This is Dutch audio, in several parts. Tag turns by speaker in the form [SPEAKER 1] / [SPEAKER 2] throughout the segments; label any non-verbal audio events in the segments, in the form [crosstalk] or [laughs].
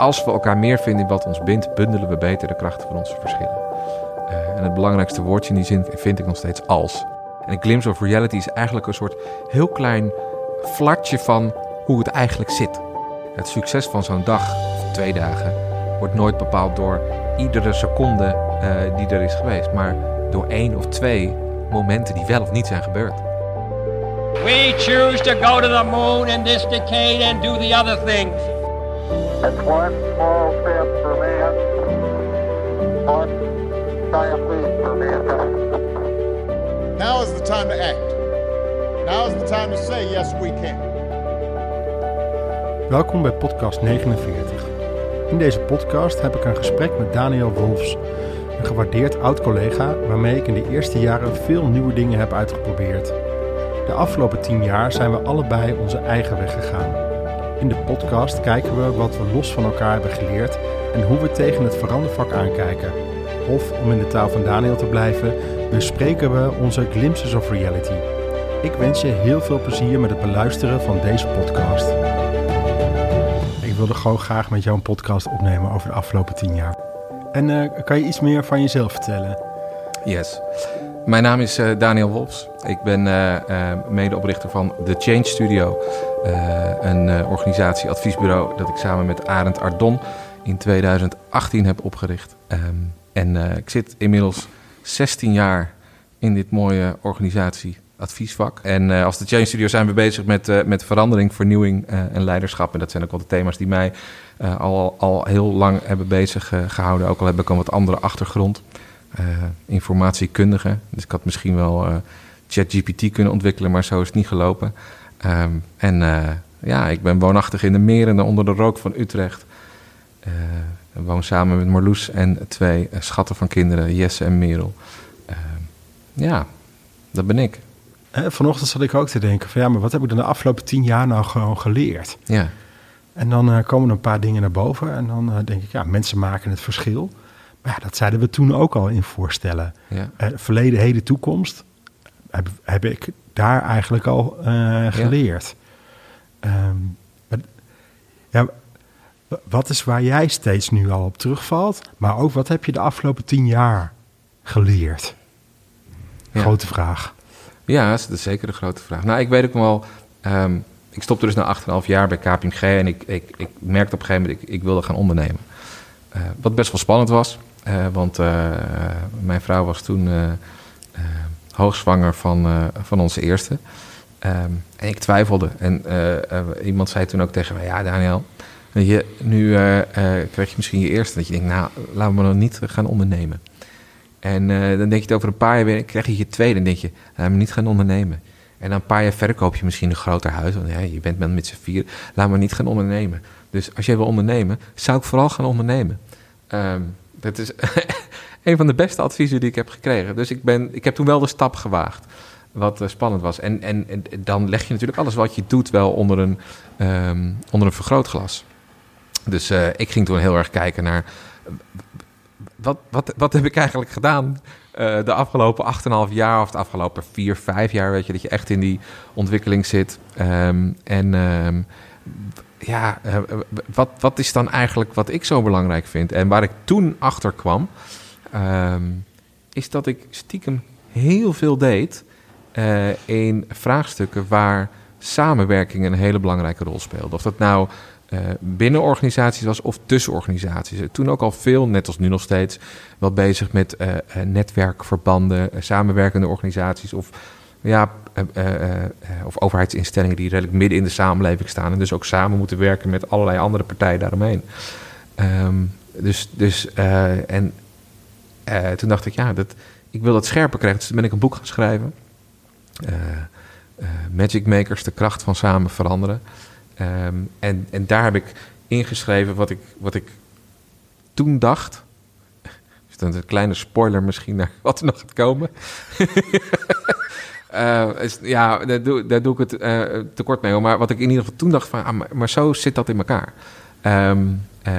[SPEAKER 1] als we elkaar meer vinden in wat ons bindt, bundelen we beter de krachten van onze verschillen. Uh, en het belangrijkste woordje in die zin vind ik nog steeds als. En een glimpse of reality is eigenlijk een soort heel klein flartje van hoe het eigenlijk zit. Het succes van zo'n dag of twee dagen wordt nooit bepaald door iedere seconde uh, die er is geweest, maar door één of twee momenten die wel of niet zijn gebeurd.
[SPEAKER 2] We choose to go to the moon in this decade and do the other things.
[SPEAKER 3] It's one small step for man, one giant leap for mankind.
[SPEAKER 4] Now is the time to act. Now is the time to say yes we can.
[SPEAKER 5] Welkom bij podcast 49. In deze podcast heb ik een gesprek met Daniel Wolfs, een gewaardeerd oud-collega waarmee ik in de eerste jaren veel nieuwe dingen heb uitgeprobeerd. De afgelopen tien jaar zijn we allebei onze eigen weg gegaan. In de podcast kijken we wat we los van elkaar hebben geleerd en hoe we tegen het verandervak aankijken. Of om in de taal van Daniel te blijven, bespreken we onze glimpses of reality. Ik wens je heel veel plezier met het beluisteren van deze podcast. Ik wilde gewoon graag met jou een podcast opnemen over de afgelopen tien jaar. En uh, kan je iets meer van jezelf vertellen?
[SPEAKER 1] Yes. Mijn naam is uh, Daniel Wolfs. Ik ben uh, medeoprichter van The Change Studio. een organisatie, adviesbureau dat ik samen met Arend Ardon in 2018 heb opgericht. Um, en ik zit inmiddels 16 jaar in dit mooie organisatie adviesvak. En als de Change Studio zijn we bezig met, met verandering, vernieuwing en leiderschap. En dat zijn ook wel de thema's die mij al, al heel lang hebben bezig gehouden. Ook al heb ik een wat andere achtergrond. Informatiekundige. Dus ik had misschien wel ChatGPT kunnen ontwikkelen, maar zo is het niet gelopen. Um, en ja, ik ben woonachtig in de meren onder de rook van Utrecht. Ik woon samen met Marloes en twee schatten van kinderen, Jesse en Merel. ja, dat ben ik.
[SPEAKER 5] Vanochtend zat ik ook te denken van ja, maar wat heb ik dan de afgelopen tien jaar nou gewoon geleerd?
[SPEAKER 1] Ja.
[SPEAKER 5] En dan uh, komen er een paar dingen naar boven en dan uh, denk ik, ja, mensen maken het verschil. Ja, dat zeiden we toen ook al in voorstellen.
[SPEAKER 1] Ja.
[SPEAKER 5] Uh, verleden, heden, toekomst heb, heb ik daar eigenlijk al geleerd. Ja. Um, maar, ja, wat is waar jij steeds nu al op terugvalt? Maar ook wat heb je de afgelopen tien jaar geleerd?
[SPEAKER 1] Ja.
[SPEAKER 5] Grote vraag.
[SPEAKER 1] Ja, dat is zeker een grote vraag. Nou, ik weet ook wel. Um, ik stopte dus na 8,5 jaar bij KPMG en ik, ik, ik merkte op een gegeven moment, ik, ik wilde gaan ondernemen. Uh, wat best wel spannend was, want uh, mijn vrouw was toen hoogzwanger van, van onze eerste. Um, en ik twijfelde. En iemand zei toen ook tegen mij, ja Daniel, je, nu krijg je misschien je eerste. Dat je denkt, nou, laten we nog niet gaan ondernemen. En dan denk je het over een paar jaar weer, krijg je je tweede. En denk je, laat me niet gaan ondernemen. En dan een paar jaar verder koop je misschien een groter huis. Want je bent met z'n vier, laat me niet gaan ondernemen. Dus als jij wil ondernemen, zou ik vooral gaan ondernemen. Um, dat is [laughs] een van de beste adviezen die ik heb gekregen. Dus ik, ben, ik heb toen wel de stap gewaagd. Wat uh, spannend was. En, en, dan leg je natuurlijk alles wat je doet wel onder een, um, onder een vergrootglas. Dus uh, ik ging toen heel erg kijken naar wat, wat, wat heb ik eigenlijk gedaan de afgelopen 8,5 jaar of de afgelopen 4, 5 jaar? Weet je, dat je echt in die ontwikkeling zit. Um, en um, ja, uh, wat, wat is dan eigenlijk wat ik zo belangrijk vind? En waar ik toen achter kwam, um, is dat ik stiekem heel veel deed uh, in vraagstukken waar samenwerking een hele belangrijke rol speelde. Of dat nou uh, binnen organisaties was of tussen organisaties. Toen ook al veel, net als nu nog steeds, wel bezig met netwerkverbanden, samenwerkende organisaties of, ja, of overheidsinstellingen die redelijk midden in de samenleving staan en dus ook samen moeten werken met allerlei andere partijen daaromheen. Um, dus, dus en toen dacht ik, ja, dat, ik wil dat scherper krijgen. Dus toen ben ik een boek gaan schrijven. Magic Makers, de kracht van samen veranderen. Um, en, en daar heb ik ingeschreven wat ik, wat ik toen dacht. [laughs] Is dat een kleine spoiler misschien naar [laughs] wat er nog gaat komen? [laughs] uh, is, ja, daar doe, daar doe ik het uh, tekort mee. Maar wat ik in ieder geval toen dacht van, ah, maar, maar, zo zit dat in elkaar. Um, uh,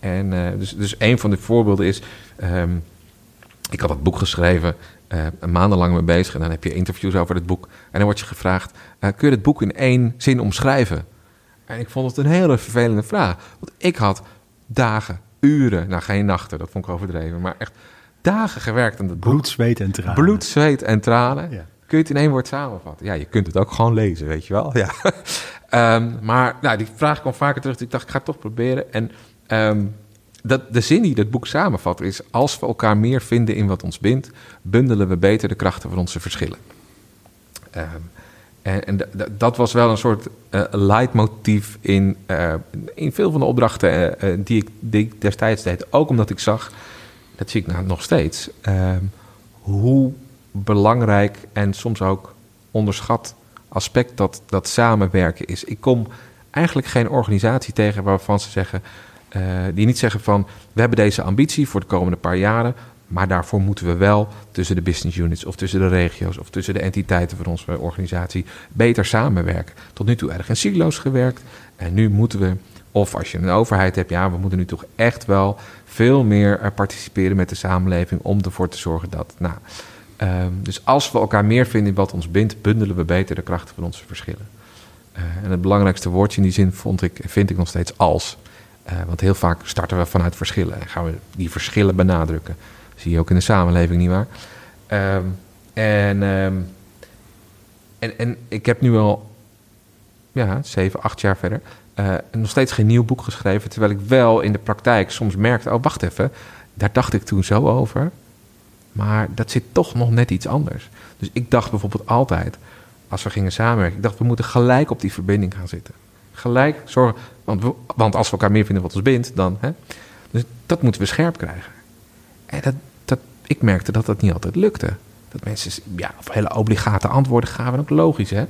[SPEAKER 1] en dus, dus een van de voorbeelden is, um, ik had dat boek geschreven, maandenlang mee bezig. En dan heb je interviews over het boek. En dan word je gevraagd, kun je het boek in één zin omschrijven? En ik vond het een hele vervelende vraag. Want ik had dagen, uren, nou geen nachten, dat vond ik overdreven, maar echt dagen gewerkt aan dat boek.
[SPEAKER 5] Bloed, zweet en tranen.
[SPEAKER 1] Bloed, zweet en tranen.
[SPEAKER 5] Ja.
[SPEAKER 1] Kun je het in één woord samenvatten? Ja, je kunt het ook gewoon lezen, weet je wel. Ja. [laughs] Ehm, maar nou, die vraag kwam vaker terug. Ik dacht, ik ga het toch proberen. En ehm, dat, de zin die dat boek samenvat is... als we elkaar meer vinden in wat ons bindt... bundelen we beter de krachten van onze verschillen. Ehm, en dat was wel een soort eh leidmotief in, eh, in veel van de opdrachten eh, die, ik, die ik destijds deed. Ook omdat ik zag, dat zie ik nou nog steeds, hoe belangrijk en soms ook onderschat aspect dat, dat samenwerken is. Ik kom eigenlijk geen organisatie tegen waarvan ze zeggen, eh, die niet zeggen van we hebben deze ambitie voor de komende paar jaren, maar daarvoor moeten we wel tussen de business units of tussen de regio's of tussen de entiteiten van onze organisatie beter samenwerken. Tot nu toe erg in silo's gewerkt en nu moeten we, of als je een overheid hebt, ja, we moeten nu toch echt wel veel meer eh, participeren met de samenleving om ervoor te zorgen dat. Nou, ehm, dus als we elkaar meer vinden in wat ons bindt, bundelen we beter de krachten van onze verschillen. Eh, en het belangrijkste woordje in die zin vond ik, vind ik nog steeds als. Eh, want heel vaak starten we vanuit verschillen en gaan we die verschillen benadrukken. Zie je ook in de samenleving, nietwaar? Ehm en, ehm, en, en ik heb nu al ja, zeven, acht jaar verder eh, nog steeds geen nieuw boek geschreven. Terwijl ik wel in de praktijk soms merkte, oh wacht even, daar dacht ik toen zo over. Maar dat zit toch nog net iets anders. Dus ik dacht bijvoorbeeld altijd, als we gingen samenwerken, ik dacht we moeten gelijk op die verbinding gaan zitten. Gelijk zorgen, want, we- want als we elkaar meer vinden wat ons bindt, dan. Hè, dus dat moeten we scherp krijgen. En dat, dat, ik merkte dat dat niet altijd lukte. Dat mensen ja, op hele obligate antwoorden gaven, ook logisch hè.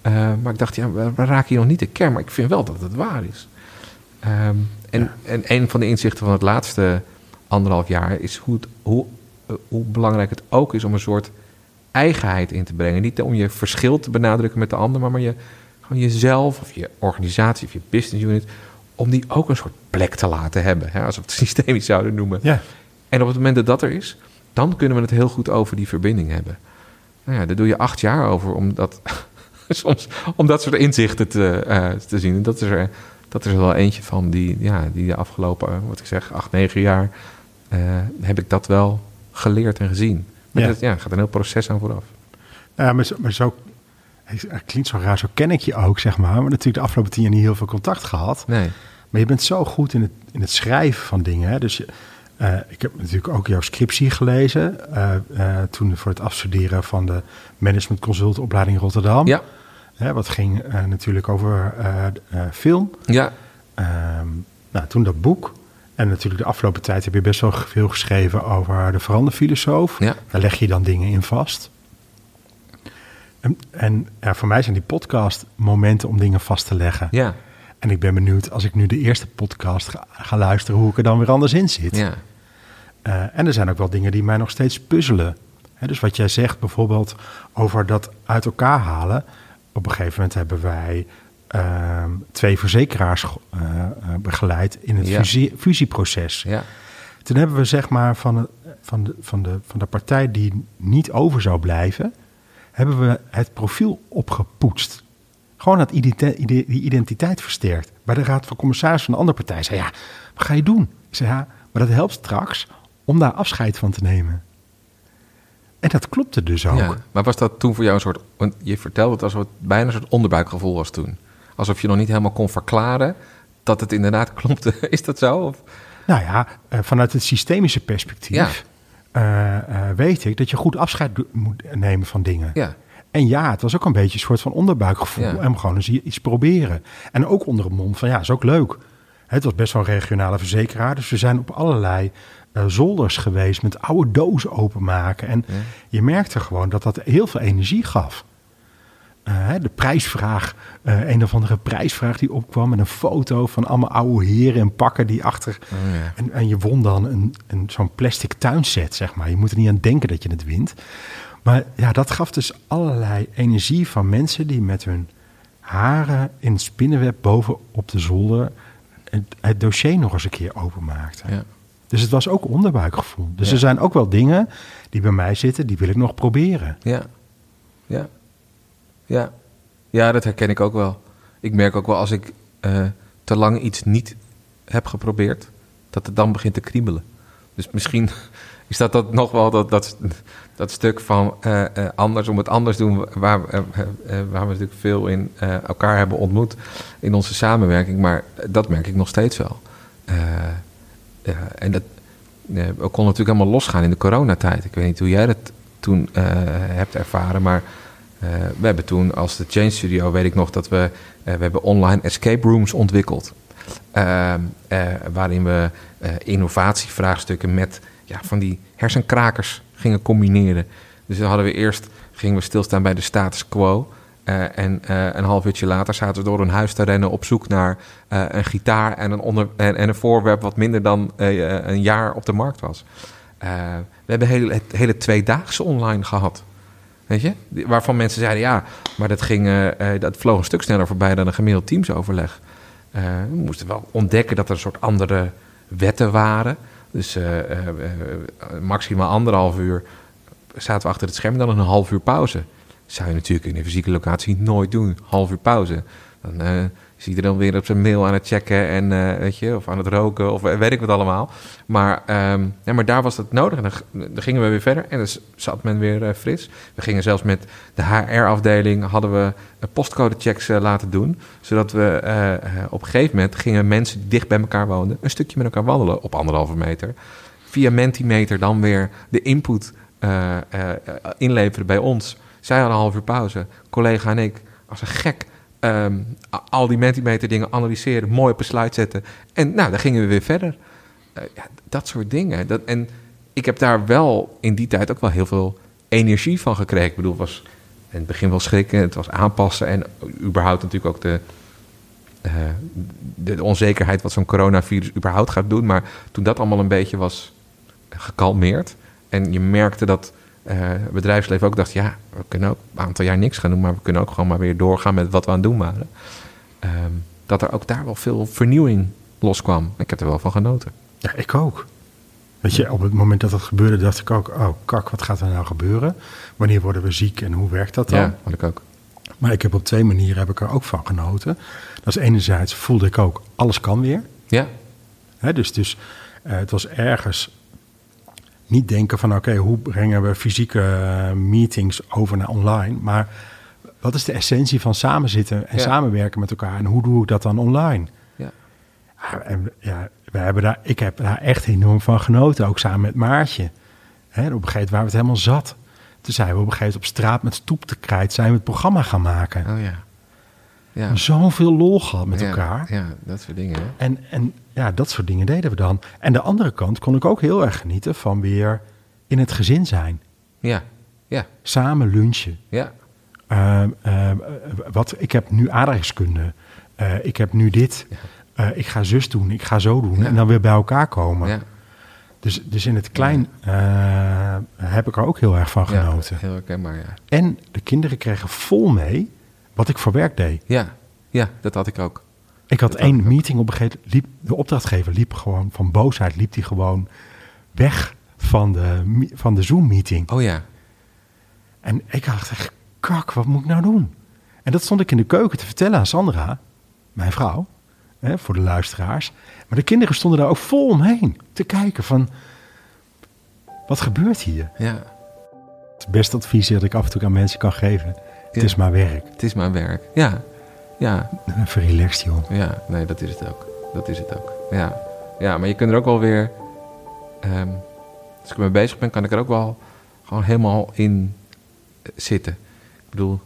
[SPEAKER 1] Eh, maar ik dacht, ja, we, we raken hier nog niet de kern, maar ik vind wel dat het waar is. Ehm, en, en een van de inzichten van het laatste anderhalf jaar is hoe, het, hoe, hoe belangrijk het ook is om een soort eigenheid in te brengen. Niet om je verschil te benadrukken met de ander, maar, maar je, gewoon jezelf of je organisatie of je business unit, om die ook een soort plek te laten hebben. Hè, als we het [laughs] systemisch zouden noemen.
[SPEAKER 5] Ja.
[SPEAKER 1] En op het moment dat dat er is, dan kunnen we het heel goed over die verbinding hebben. Nou ja, daar doe je acht jaar over om dat, [laughs] soms, om dat soort inzichten te, eh, te zien. En dat is, er, dat is er wel eentje van die, ja, die de afgelopen, eh, wat ik zeg, acht, negen jaar... eh, heb ik dat wel geleerd en gezien. Maar
[SPEAKER 5] Ja.
[SPEAKER 1] dat ja, gaat een heel proces aan vooraf.
[SPEAKER 5] Ja, maar zo, maar zo het klinkt zo raar, zo ken ik je ook, zeg maar. Maar natuurlijk de afgelopen tien jaar niet heel veel contact gehad.
[SPEAKER 1] Nee,
[SPEAKER 5] Maar je bent zo goed in het, in het schrijven van dingen. Hè? Dus je, eh, ik heb natuurlijk ook jouw scriptie gelezen. eh, eh, toen voor het afstuderen van de Management Consult opleiding in Rotterdam.
[SPEAKER 1] ja,
[SPEAKER 5] Hè, wat ging natuurlijk over film.
[SPEAKER 1] ja,
[SPEAKER 5] Ehm, nou, toen dat boek. En natuurlijk de afgelopen tijd heb je best wel veel geschreven over de veranderfilosoof.
[SPEAKER 1] Ja.
[SPEAKER 5] Daar leg je dan dingen in vast. En, en ja, voor mij zijn die podcast momenten om dingen vast te leggen.
[SPEAKER 1] ja,
[SPEAKER 5] En ik ben benieuwd als ik nu de eerste podcast ga, ga luisteren, hoe ik er dan weer anders in zit.
[SPEAKER 1] ja,
[SPEAKER 5] Eh, en er zijn ook wel dingen die mij nog steeds puzzelen. Dus wat jij zegt bijvoorbeeld over dat uit elkaar halen. Op een gegeven moment hebben wij ehm, twee verzekeraars eh, eh, begeleid in het
[SPEAKER 1] Ja.
[SPEAKER 5] fusie- fusieproces.
[SPEAKER 1] ja,
[SPEAKER 5] Toen hebben we zeg maar van de, van, de, van, de, van de partij die niet over zou blijven, hebben we het profiel opgepoetst. Gewoon dat die identiteit versterkt. Bij de raad van commissaris van de andere partij zei ja, wat ga je doen? Ik zei ja, maar dat helpt straks om daar afscheid van te nemen. En dat klopte dus ook.
[SPEAKER 1] ja. Maar was dat toen voor jou een soort... Want je vertelde het alsof het bijna een soort onderbuikgevoel was toen. Alsof je nog niet helemaal kon verklaren dat het inderdaad [laughs] klopte. Is dat zo? Of?
[SPEAKER 5] Nou ja, eh, vanuit het systemische perspectief
[SPEAKER 1] Ja.
[SPEAKER 5] eh, eh, weet ik dat je goed afscheid moet nemen van dingen.
[SPEAKER 1] Ja,
[SPEAKER 5] En ja, het was ook een beetje een soort van onderbuikgevoel.
[SPEAKER 1] Ja.
[SPEAKER 5] En gewoon eens iets proberen. En ook onder een mond van ja, is ook leuk. Het was best wel een regionale verzekeraar. Dus we zijn op allerlei eh, zolders geweest met oude dozen openmaken. En je merkte gewoon dat dat heel veel energie gaf. Eh, de prijsvraag, eh, een of andere prijsvraag die opkwam met een foto van allemaal oude heren en pakken die achter.
[SPEAKER 1] Oh, ja.
[SPEAKER 5] en, en je won dan een, een, zo'n plastic tuinset, zeg maar. Je moet er niet aan denken dat je het wint. Maar ja, dat gaf dus allerlei energie van mensen die met hun haren in spinnenweb boven op de zolder het, het dossier nog eens een keer openmaakten.
[SPEAKER 1] ja.
[SPEAKER 5] Dus het was ook onderbuikgevoel. Dus
[SPEAKER 1] Ja.
[SPEAKER 5] er zijn ook wel dingen die bij mij zitten, die wil ik nog proberen.
[SPEAKER 1] Ja. Ja. Ja. Ja, dat herken ik ook wel. Ik merk ook wel als ik eh, te lang iets niet heb geprobeerd, dat het dan begint te kriebelen. Dus misschien [laughs] is dat, dat nog wel dat, dat, dat stuk van eh, eh, anders om het anders doen, waar, waar we natuurlijk veel in elkaar hebben ontmoet in onze samenwerking. Maar dat merk ik nog steeds wel. En dat, we konden natuurlijk helemaal losgaan in de coronatijd. Ik weet niet hoe jij dat toen hebt ervaren, maar eh, we hebben toen als de Change Studio, weet ik nog dat we, eh, we hebben online escape rooms ontwikkeld. Eh, waarin we innovatievraagstukken met ja, van die hersenkrakers gingen combineren. Dus dan hadden we eerst gingen we stilstaan bij de status quo. En een half uurtje later zaten we door een huis te rennen op zoek naar een gitaar en een, onder, en, en een voorwerp wat minder dan een jaar op de markt was. We hebben hele, hele tweedaagse online gehad. Weet je? Waarvan mensen zeiden, ja, maar dat, ging, eh, eh, dat vloog een stuk sneller voorbij dan een gemiddeld teamsoverleg. Eh, we moesten wel ontdekken dat er een soort andere wetten waren. Dus eh, maximaal anderhalf uur zaten we achter het scherm, dan een half uur pauze. Zou je natuurlijk in een fysieke locatie nooit doen, half uur pauze. Dan is iedereen weer op zijn mail aan het checken en eh, weet je, of aan het roken of weet ik wat allemaal. Maar, ehm, ja, maar daar was dat nodig en dan, gingen we weer verder en dan s- zat men weer eh, fris. We gingen zelfs met de HR-afdeling hadden we postcodechecks eh, laten doen, zodat we op een gegeven moment gingen mensen die dicht bij elkaar woonden een stukje met elkaar wandelen op anderhalve meter. Via Mentimeter dan weer de input inleveren bij ons. Zij hadden een half uur pauze. Collega en ik, als een gek, ehm, al die Mentimeter dingen analyseren, mooi op een slide zetten. En nou, dan gingen we weer verder. Eh, ja, dat soort dingen. Dat, en ik heb daar wel in die tijd ook wel heel veel energie van gekregen. Ik bedoel, het was in het begin wel schrikken, het was aanpassen en überhaupt natuurlijk ook de, eh, de, onzekerheid wat zo'n coronavirus überhaupt gaat doen. Maar toen dat allemaal een beetje was gekalmeerd en je merkte dat het bedrijfsleven ook dacht, ja, we kunnen ook een aantal jaar niks gaan doen, maar we kunnen ook gewoon maar weer doorgaan met wat we aan het doen waren. Ehm, dat er ook daar wel veel vernieuwing loskwam. Ik heb er wel van genoten.
[SPEAKER 5] Ja, ik ook. Weet je, op het moment dat dat gebeurde, dacht ik ook: oh, kak, wat gaat er nou gebeuren? Wanneer worden we ziek en hoe werkt dat dan?
[SPEAKER 1] Ja, had ik ook.
[SPEAKER 5] Maar ik heb op twee manieren heb ik er ook van genoten. Dat is enerzijds voelde ik ook, alles kan weer.
[SPEAKER 1] Ja,
[SPEAKER 5] Hè, dus dus eh, het was ergens niet denken van oké, hoe brengen we fysieke eh, meetings over naar online? Maar wat is de essentie van samenzitten en
[SPEAKER 1] Ja.
[SPEAKER 5] samenwerken met elkaar? En hoe doe ik dat dan online?
[SPEAKER 1] ja,
[SPEAKER 5] Ja, en ja, we hebben daar, ik heb daar echt enorm van genoten, ook samen met Maartje. Hè, op een gegeven moment waren we het helemaal zat. Toen zijn we op een gegeven moment op straat met stoep te krijt, zijn we het programma gaan maken.
[SPEAKER 1] oh ja. Ja,
[SPEAKER 5] Zoveel lol gehad met
[SPEAKER 1] Ja,
[SPEAKER 5] elkaar.
[SPEAKER 1] Ja, dat soort dingen. Hè?
[SPEAKER 5] En, en ja, dat soort dingen deden we dan. En de andere kant kon ik ook heel erg genieten van weer in het gezin zijn.
[SPEAKER 1] Ja, ja,
[SPEAKER 5] Samen lunchen.
[SPEAKER 1] ja,
[SPEAKER 5] Ehm, ehm, wat, ik heb nu aardrijkskunde. Eh, ik heb nu dit. Eh, ik ga zus doen, ik ga zo doen.
[SPEAKER 1] Ja.
[SPEAKER 5] En dan weer bij elkaar komen.
[SPEAKER 1] ja.
[SPEAKER 5] Dus, dus in het klein eh, heb ik er ook heel erg van
[SPEAKER 1] ja
[SPEAKER 5] genoten.
[SPEAKER 1] heel herkenbaar, ja.
[SPEAKER 5] En de kinderen kregen vol mee wat ik voor werk deed.
[SPEAKER 1] Ja, ja, dat had ik ook.
[SPEAKER 5] Ik had
[SPEAKER 1] Dat had
[SPEAKER 5] één
[SPEAKER 1] ik ook.
[SPEAKER 5] meeting op een gegeven moment. liep De opdrachtgever liep gewoon van boosheid, liep hij gewoon weg van de, van de Zoom-meeting.
[SPEAKER 1] Oh ja,
[SPEAKER 5] En ik dacht echt, kak, wat moet ik nou doen? En dat stond ik in de keuken te vertellen aan Sandra, mijn vrouw, hè, voor de luisteraars. Maar de kinderen stonden daar ook vol omheen te kijken van, wat gebeurt hier?
[SPEAKER 1] ja.
[SPEAKER 5] Het beste advies dat ik af en toe aan mensen kan geven. Het is maar werk.
[SPEAKER 1] Het is mijn werk. Ja, ja, [laughs]
[SPEAKER 5] Even relaxed, joh.
[SPEAKER 1] ja. Nee, dat is het ook. Dat is het ook. Ja, ja maar je kunt er ook wel weer... ehm, als ik ermee bezig ben, kan ik er ook wel gewoon helemaal in eh, zitten. Ik bedoel,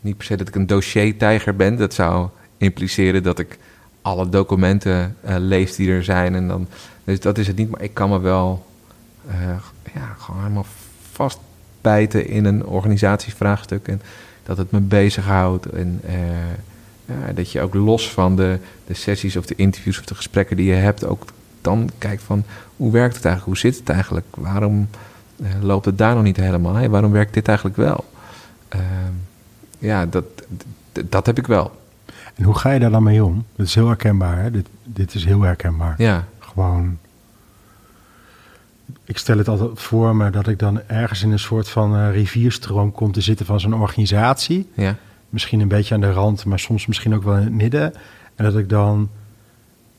[SPEAKER 1] niet per se dat ik een dossiertijger ben. Dat zou impliceren dat ik alle documenten eh, lees die er zijn. En dan, dus dat is het niet, maar ik kan me wel eh, ja, gewoon helemaal vastbijten in een organisatievraagstuk. En dat het me bezighoudt. En eh, ja, dat je ook los van de, de sessies of de interviews of de gesprekken die je hebt, ook dan kijkt van hoe werkt het eigenlijk? Hoe zit het eigenlijk? Waarom eh, loopt het daar nog niet helemaal? Hey, waarom werkt dit eigenlijk wel? Ehm, ja, dat, dat heb ik wel.
[SPEAKER 5] En hoe ga je daar dan mee om? Dat is heel herkenbaar, hè? Dit, dit is heel herkenbaar.
[SPEAKER 1] Ja,
[SPEAKER 5] Gewoon. Ik stel het altijd voor me dat ik dan ergens in een soort van eh, rivierstroom kom te zitten van zo'n organisatie.
[SPEAKER 1] ja,
[SPEAKER 5] Misschien een beetje aan de rand, maar soms misschien ook wel in het midden. En dat ik dan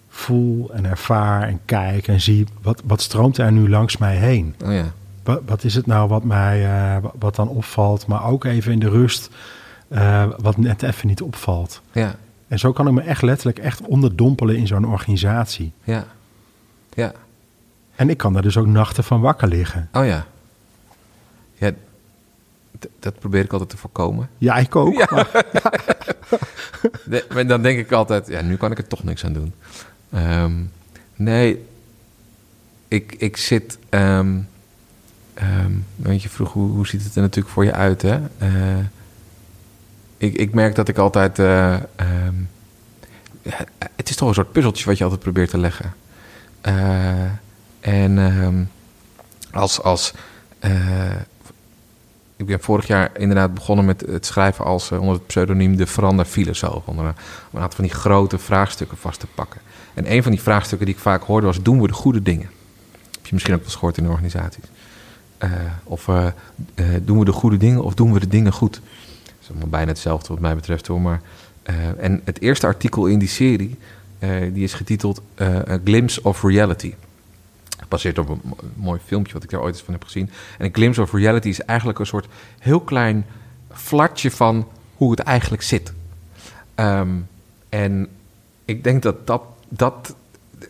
[SPEAKER 5] voel en ervaar en kijk en zie wat, wat stroomt er nu langs mij heen.
[SPEAKER 1] Oh ja.
[SPEAKER 5] Wat, wat is het nou wat mij eh, wa- wat dan opvalt, maar ook even in de rust eh, wat net even niet opvalt.
[SPEAKER 1] Ja.
[SPEAKER 5] En zo kan ik me echt letterlijk echt onderdompelen in zo'n organisatie.
[SPEAKER 1] Ja. Ja.
[SPEAKER 5] En ik kan daar dus ook nachten van wakker liggen.
[SPEAKER 1] Oh ja. Ja, dat probeer ik altijd te voorkomen.
[SPEAKER 5] Ja, ik ook.
[SPEAKER 1] Ja. [laughs]
[SPEAKER 5] maar-
[SPEAKER 1] dan denk ik altijd, ja, nu kan ik er toch niks aan doen. Ehm, nee, ik, ik zit... ehm, weet je, vroeg, hoe, hoe ziet het er natuurlijk voor je uit, hè? Eh, ik, ik merk dat ik altijd... eh, ja, het is toch een soort puzzeltje wat je altijd probeert te leggen. Eh, en ehm, als... als eh, ik ben vorig jaar inderdaad begonnen met het schrijven als eh, onder het pseudoniem de veranderfilosoof. Om een aantal van die grote vraagstukken vast te pakken. En een van die vraagstukken die ik vaak hoorde was: doen we de goede dingen? Heb je misschien ook wel gehoord in de organisaties? Eh, of doen we de goede dingen of doen we de dingen goed? Dat is bijna hetzelfde wat mij betreft hoor. Maar, en het eerste artikel in die serie die is getiteld A Glimpse of Reality. Gebaseerd op een mo- mooi filmpje wat ik daar ooit eens van heb gezien. En een glimpse of reality is eigenlijk een soort heel klein flartje van hoe het eigenlijk zit. Ehm, en ik denk dat dat, dat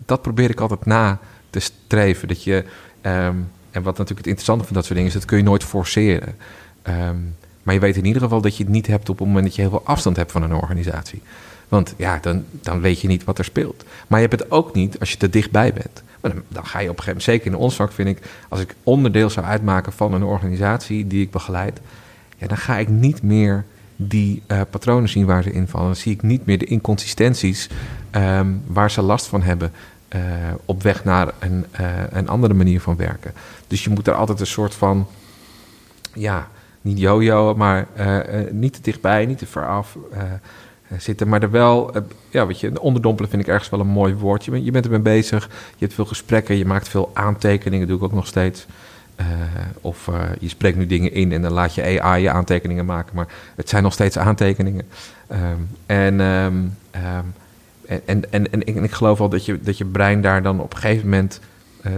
[SPEAKER 1] dat probeer ik altijd na te streven. Dat je, ehm, en wat natuurlijk het interessante van dat soort dingen is, dat kun je nooit forceren. Ehm, maar je weet in ieder geval dat je het niet hebt op het moment dat je heel veel afstand hebt van een organisatie. Want ja, dan, dan weet je niet wat er speelt. Maar je hebt het ook niet als je te dichtbij bent. Dan, ga je op een gegeven moment, zeker in ons vak vind ik, als ik onderdeel zou uitmaken van een organisatie die ik begeleid, ja, dan ga ik niet meer die eh, patronen zien waar ze invallen. Dan zie ik niet meer de inconsistenties ehm, waar ze last van hebben eh, op weg naar een, eh, een andere manier van werken. Dus je moet er altijd een soort van, ja, niet yo-yo, maar niet te dichtbij, niet te ver af zitten. Maar er wel, eh, ja, weet je, onderdompelen vind ik ergens wel een mooi woord. Je bent, je bent ermee bezig, je hebt veel gesprekken, je maakt veel aantekeningen, doe ik ook nog steeds. Eh, of eh, je spreekt nu dingen in en dan laat je AI je aantekeningen maken. Maar het zijn nog steeds aantekeningen. Ehm, en, ehm, ehm, en, en, en, en ik, geloof wel dat je, dat je brein daar dan op een gegeven moment eh,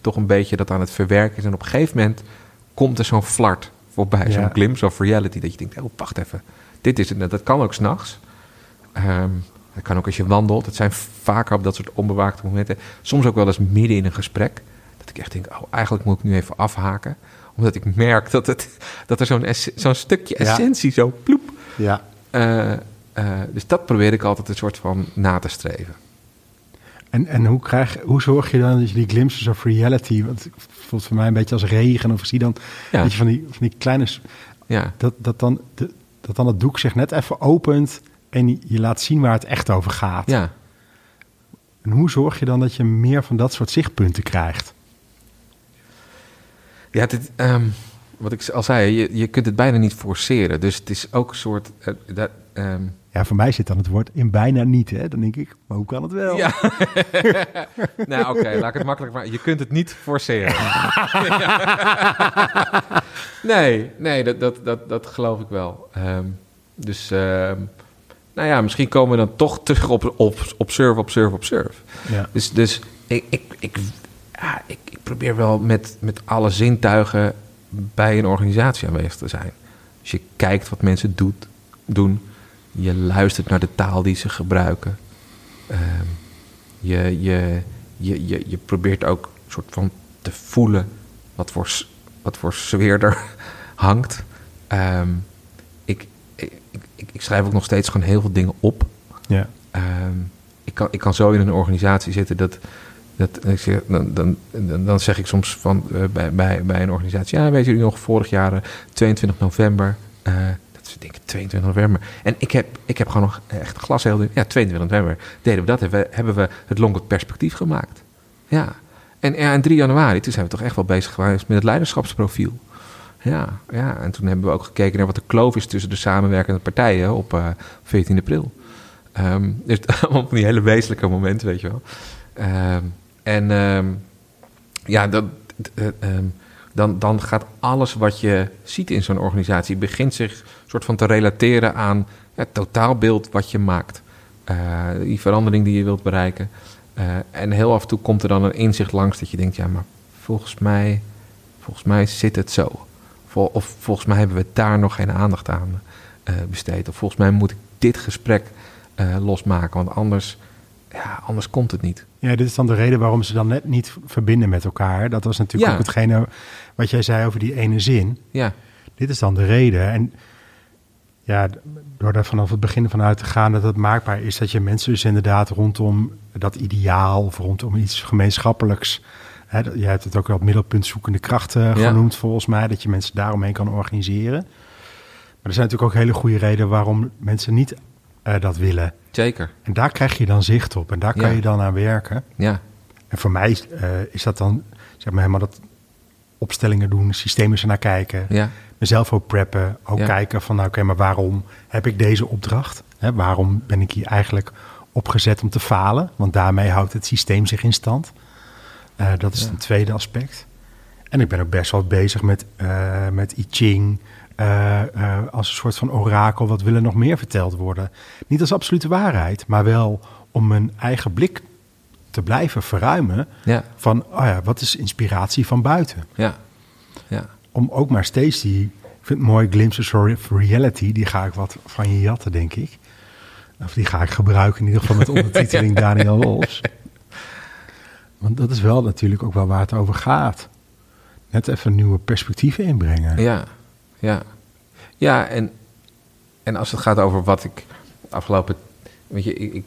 [SPEAKER 1] toch een beetje dat aan het verwerken is. En op een gegeven moment komt er zo'n flart voorbij,
[SPEAKER 5] Ja.
[SPEAKER 1] zo'n glimpse of reality. Dat je denkt, oh, wacht even, dit is het. Dat kan ook s'nachts. Ehm dat kan ook als je wandelt. Het zijn vaker op dat soort onbewaakte momenten. Soms ook wel eens midden in een gesprek. Dat ik echt denk, oh, eigenlijk moet ik nu even afhaken. Omdat ik merk dat, het, [laughs] dat er zo'n stukje
[SPEAKER 5] Ja.
[SPEAKER 1] essentie zo ploep.
[SPEAKER 5] ja.
[SPEAKER 1] Eh, eh, dus dat probeer ik altijd een soort van na te streven.
[SPEAKER 5] En, en hoe, krijg, hoe zorg je dan dat je die glimpses of reality, want het voelt voor mij een beetje als regen, of ik zie dan
[SPEAKER 1] Ja.
[SPEAKER 5] weet je, van, die, van die kleine,
[SPEAKER 1] Ja,
[SPEAKER 5] dat, dat, dan, de, dat dan het doek zich net even opent en je- laat zien waar het echt over gaat.
[SPEAKER 1] ja.
[SPEAKER 5] En hoe zorg je dan dat je meer van dat soort zichtpunten krijgt?
[SPEAKER 1] ja dit, ehm, wat ik al zei, je, je kunt het bijna niet forceren. Dus het is ook een soort... eh, dat, ehm,
[SPEAKER 5] Ja, voor mij zit dan het woord in bijna niet. Hè? Dan denk ik, maar hoe kan het wel?
[SPEAKER 1] Ja. [laughs] nou, oké, laat ik het makkelijk maken. Je kunt het niet forceren. [laughs] nee, nee, dat, dat, dat, dat geloof ik wel. Ehm, dus, ehm, nou ja, misschien komen we dan toch terug op, op observe, observe, observe.
[SPEAKER 5] Ja.
[SPEAKER 1] Dus, dus ik, ik, ik, ja, ik, ik probeer wel met, met alle zintuigen bij een organisatie aanwezig te zijn. Dus je kijkt wat mensen doet, doen. Je luistert naar de taal die ze gebruiken. Ehm, je, je, je, je, je probeert ook een soort van te voelen wat voor, wat voor sfeer er [laughs] hangt. Ehm, ik, ik, ik, ik schrijf ook nog steeds gewoon heel veel dingen op.
[SPEAKER 5] Ja.
[SPEAKER 1] Ehm, ik, kan, ik kan zo in een organisatie zitten dat. dat ik zeg, dan, dan, dan, zeg ik soms van, eh, bij, bij, bij een organisatie: Ja, weet jullie nog, vorig jaar, eh, 22 november. eh, denk ik 22 november. En ik heb, ik heb gewoon nog echt glashelder. Ja, 22 november deden we dat. Hebben we, hebben we het perspectief gemaakt. Ja. En, ja, en 3 januari, toen zijn we toch echt wel bezig geweest met het leiderschapsprofiel. Ja, ja, en toen hebben we ook gekeken naar wat de kloof is tussen de samenwerkende partijen op eh 14 april. Ehm, dus [laughs] van die hele wezenlijke momenten, weet je wel. Ehm, en ehm, ja, dat, eh, dan, dan gaat alles wat je ziet in zo'n organisatie... begint zich soort van te relateren aan het totaalbeeld wat je maakt. eh, die verandering die je wilt bereiken. Eh, en heel af en toe komt er dan een inzicht langs dat je denkt, ja, maar volgens mij, volgens mij zit het zo. Of volgens mij hebben we daar nog geen aandacht aan eh, besteed. Of volgens mij moet ik dit gesprek losmaken, want anders, ja, anders komt het niet.
[SPEAKER 5] Ja, dit is dan de reden waarom ze dan net niet verbinden met elkaar. Dat was natuurlijk
[SPEAKER 1] Ja.
[SPEAKER 5] ook hetgene wat jij zei over die ene zin.
[SPEAKER 1] Ja,
[SPEAKER 5] Dit is dan de reden. En ja, door daar vanaf het begin vanuit te gaan dat het maakbaar is dat je mensen dus inderdaad rondom dat ideaal of rondom iets gemeenschappelijks. Hè, jij hebt het ook wel middelpunt zoekende krachten
[SPEAKER 1] Ja.
[SPEAKER 5] genoemd volgens mij, dat je mensen daaromheen kan organiseren. Maar er zijn natuurlijk ook hele goede redenen waarom mensen niet eh, dat willen.
[SPEAKER 1] Zeker.
[SPEAKER 5] En daar krijg je dan zicht op en daar kan
[SPEAKER 1] Ja.
[SPEAKER 5] je dan aan werken.
[SPEAKER 1] Ja,
[SPEAKER 5] En voor mij eh, is dat dan, zeg maar, helemaal dat opstellingen doen, systemen naar kijken.
[SPEAKER 1] ja,
[SPEAKER 5] Mezelf ook preppen, ook
[SPEAKER 1] Ja.
[SPEAKER 5] kijken van, nou, oké, maar waarom heb ik deze opdracht? Hè, waarom ben ik hier eigenlijk opgezet om te falen? Want daarmee houdt het systeem zich in stand. Eh, dat is een tweede aspect. En ik ben ook best wel bezig met, eh, met I Ching. Eh, eh, als een soort van orakel, wat wil er nog meer verteld worden? Niet als absolute waarheid, maar wel om mijn eigen blik te blijven verruimen.
[SPEAKER 1] ja,
[SPEAKER 5] Van, oh ja, wat is inspiratie van buiten?
[SPEAKER 1] ja, ja.
[SPEAKER 5] Om ook maar steeds die, ik vind het mooi, glimpses of reality, die ga ik wat van je jatten, denk ik. Of die ga ik gebruiken in ieder geval met [laughs] ondertiteling Daniel Wolfs. Want dat is wel natuurlijk ook wel waar het over gaat. Net even nieuwe perspectieven inbrengen.
[SPEAKER 1] Ja, ja. Ja, en, en als het gaat over wat ik afgelopen... Weet je, ik,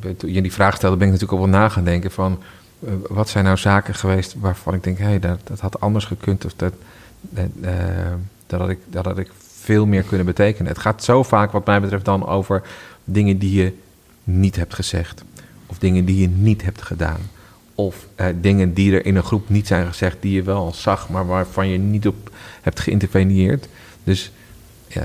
[SPEAKER 1] ik, toen je die vraag stelde, ben ik natuurlijk ook wel na gaan denken van... eh, wat zijn nou zaken geweest waarvan ik denk, hé, hey, dat, dat had anders gekund. Of dat, dat, eh, dat, had ik, dat had ik veel meer kunnen betekenen. Het gaat zo vaak, wat mij betreft, dan over dingen die je niet hebt gezegd. Of dingen die je niet hebt gedaan. Of eh, dingen die er in een groep niet zijn gezegd, die je wel zag, maar waarvan je niet op hebt geïnterveneerd. Dus eh,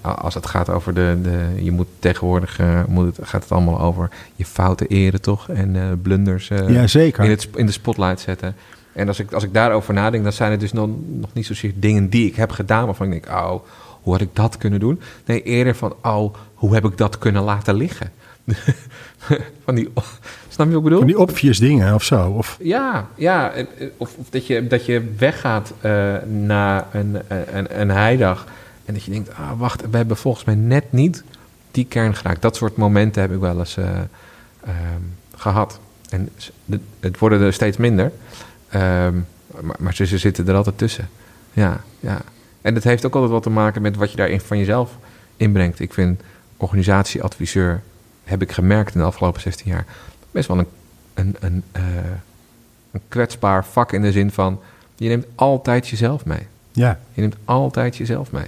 [SPEAKER 1] als het gaat over de. de je moet tegenwoordig. eh, moet het, gaat het allemaal over je fouten eren, toch? En blunders
[SPEAKER 5] Ja, zeker.
[SPEAKER 1] in, het, in de spotlight zetten. En als ik, als ik daarover nadenk, dan zijn het dus nog, nog niet zozeer dingen die ik heb gedaan. waarvan ik denk, oh, hoe had ik dat kunnen doen? Nee, eerder van, oh, hoe heb ik dat kunnen laten liggen? [laughs] van die, snap je wat ik bedoel?
[SPEAKER 5] Van die obvious dingen of zo. Of,
[SPEAKER 1] Ja, ja. Of, of dat, je, dat je weggaat eh, na een, een, een heidag. En dat je denkt, ah, wacht, we hebben volgens mij net niet die kern geraakt. Dat soort momenten heb ik wel eens eh, ehm, gehad. En het worden er steeds minder. Ehm, maar, maar ze, ze zitten er altijd tussen. Ja, ja. En het heeft ook altijd wat te maken met wat je daarin van jezelf inbrengt. Ik vind organisatieadviseur, heb ik gemerkt in de afgelopen 16 jaar, best wel een, een, een, eh, een kwetsbaar vak in de zin van, je neemt altijd jezelf mee.
[SPEAKER 5] ja,
[SPEAKER 1] Je neemt altijd jezelf mee.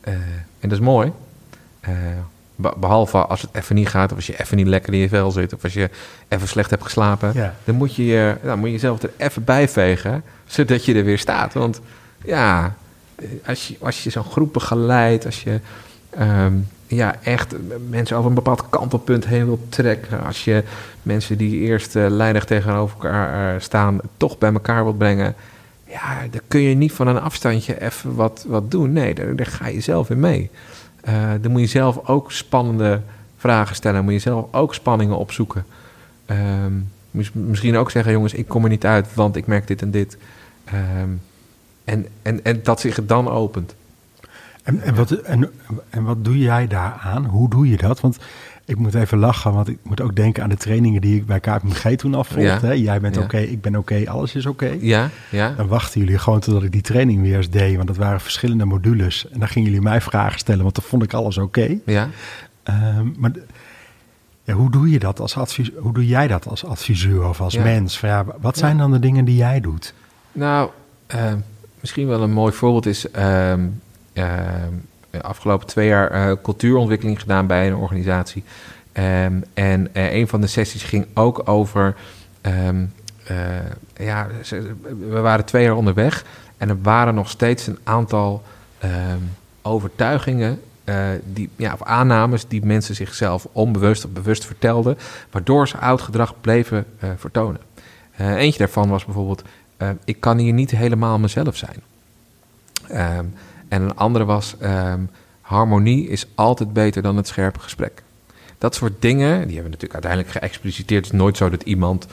[SPEAKER 1] Eh, en dat is mooi. Eh, be- behalve als het even niet gaat, of als je even niet lekker in je vel zit, of als je even slecht hebt geslapen.
[SPEAKER 5] ja.
[SPEAKER 1] Dan moet je, je- dan moet je jezelf er even bij vegen, zodat je er weer staat. Want ja, als je, als je zo'n groep begeleidt, als je ehm, ja, echt mensen over een bepaald kantelpunt heen wilt trekken, als je mensen die eerst eh lijnig tegenover elkaar eh, staan, toch bij elkaar wilt brengen, ja, dan kun je niet van een afstandje even wat, wat doen. Nee, daar, ga je zelf in mee. Eh, dan moet je zelf ook spannende vragen stellen, moet je zelf ook spanningen opzoeken. Ehm, mis- misschien ook zeggen, jongens, ik kom er niet uit, want ik merk dit en dit. Ehm, en, en, en dat zich dan opent.
[SPEAKER 5] En, en, wat, en, en wat doe jij daaraan? Hoe doe je dat? Want ik moet even lachen, want ik moet ook denken aan de trainingen die ik bij KPMG toen afvolgde.
[SPEAKER 1] Ja.
[SPEAKER 5] Jij bent
[SPEAKER 1] Ja.
[SPEAKER 5] oké, ik ben oké, alles is oké.
[SPEAKER 1] Ja, ja,
[SPEAKER 5] Dan wachten jullie gewoon totdat ik die training weer eens deed, want dat waren verschillende modules. En dan gingen jullie mij vragen stellen, want dan vond ik alles oké.
[SPEAKER 1] ja.
[SPEAKER 5] Ehm, maar ja, hoe doe je dat als advis, Hoe doe jij dat als adviseur of als
[SPEAKER 1] Ja.
[SPEAKER 5] mens? Van, ja, wat zijn dan de dingen die jij doet?
[SPEAKER 1] Nou, eh, misschien wel een mooi voorbeeld is... ehm, ehm, de afgelopen twee jaar eh, cultuurontwikkeling gedaan bij een organisatie. Ehm, en eh, een van de sessies ging ook over... ehm, eh, ja, we waren twee jaar onderweg... en er waren nog steeds een aantal ehm, overtuigingen... eh, die, ja, of aannames die mensen zichzelf onbewust of bewust vertelden... waardoor ze oud gedrag bleven eh, vertonen. Eh, eentje daarvan was bijvoorbeeld... eh, ik kan hier niet helemaal mezelf zijn. En een andere was... ehm, harmonie is altijd beter dan het scherpe gesprek. Dat soort dingen, die hebben we natuurlijk uiteindelijk geëxpliciteerd. Het is nooit zo dat iemand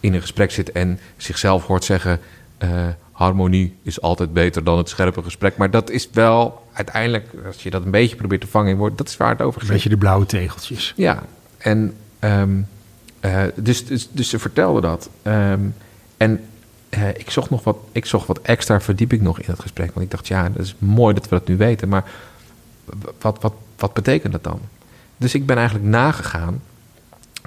[SPEAKER 1] in een gesprek zit en zichzelf hoort zeggen... eh, harmonie is altijd beter dan het scherpe gesprek. Maar dat is wel uiteindelijk, als je dat een beetje probeert te vangen in woord... dat is waar het over
[SPEAKER 5] Een
[SPEAKER 1] gaat.
[SPEAKER 5] beetje de blauwe tegeltjes.
[SPEAKER 1] Ja, en ehm, eh, dus, dus, dus ze vertelde dat. Ehm, en eh, ik, zocht nog wat, ik zocht wat extra verdieping nog in het gesprek. Want ik dacht, ja, dat is mooi dat we dat nu weten. Maar wat, wat, wat betekent dat dan? Dus ik ben eigenlijk nagegaan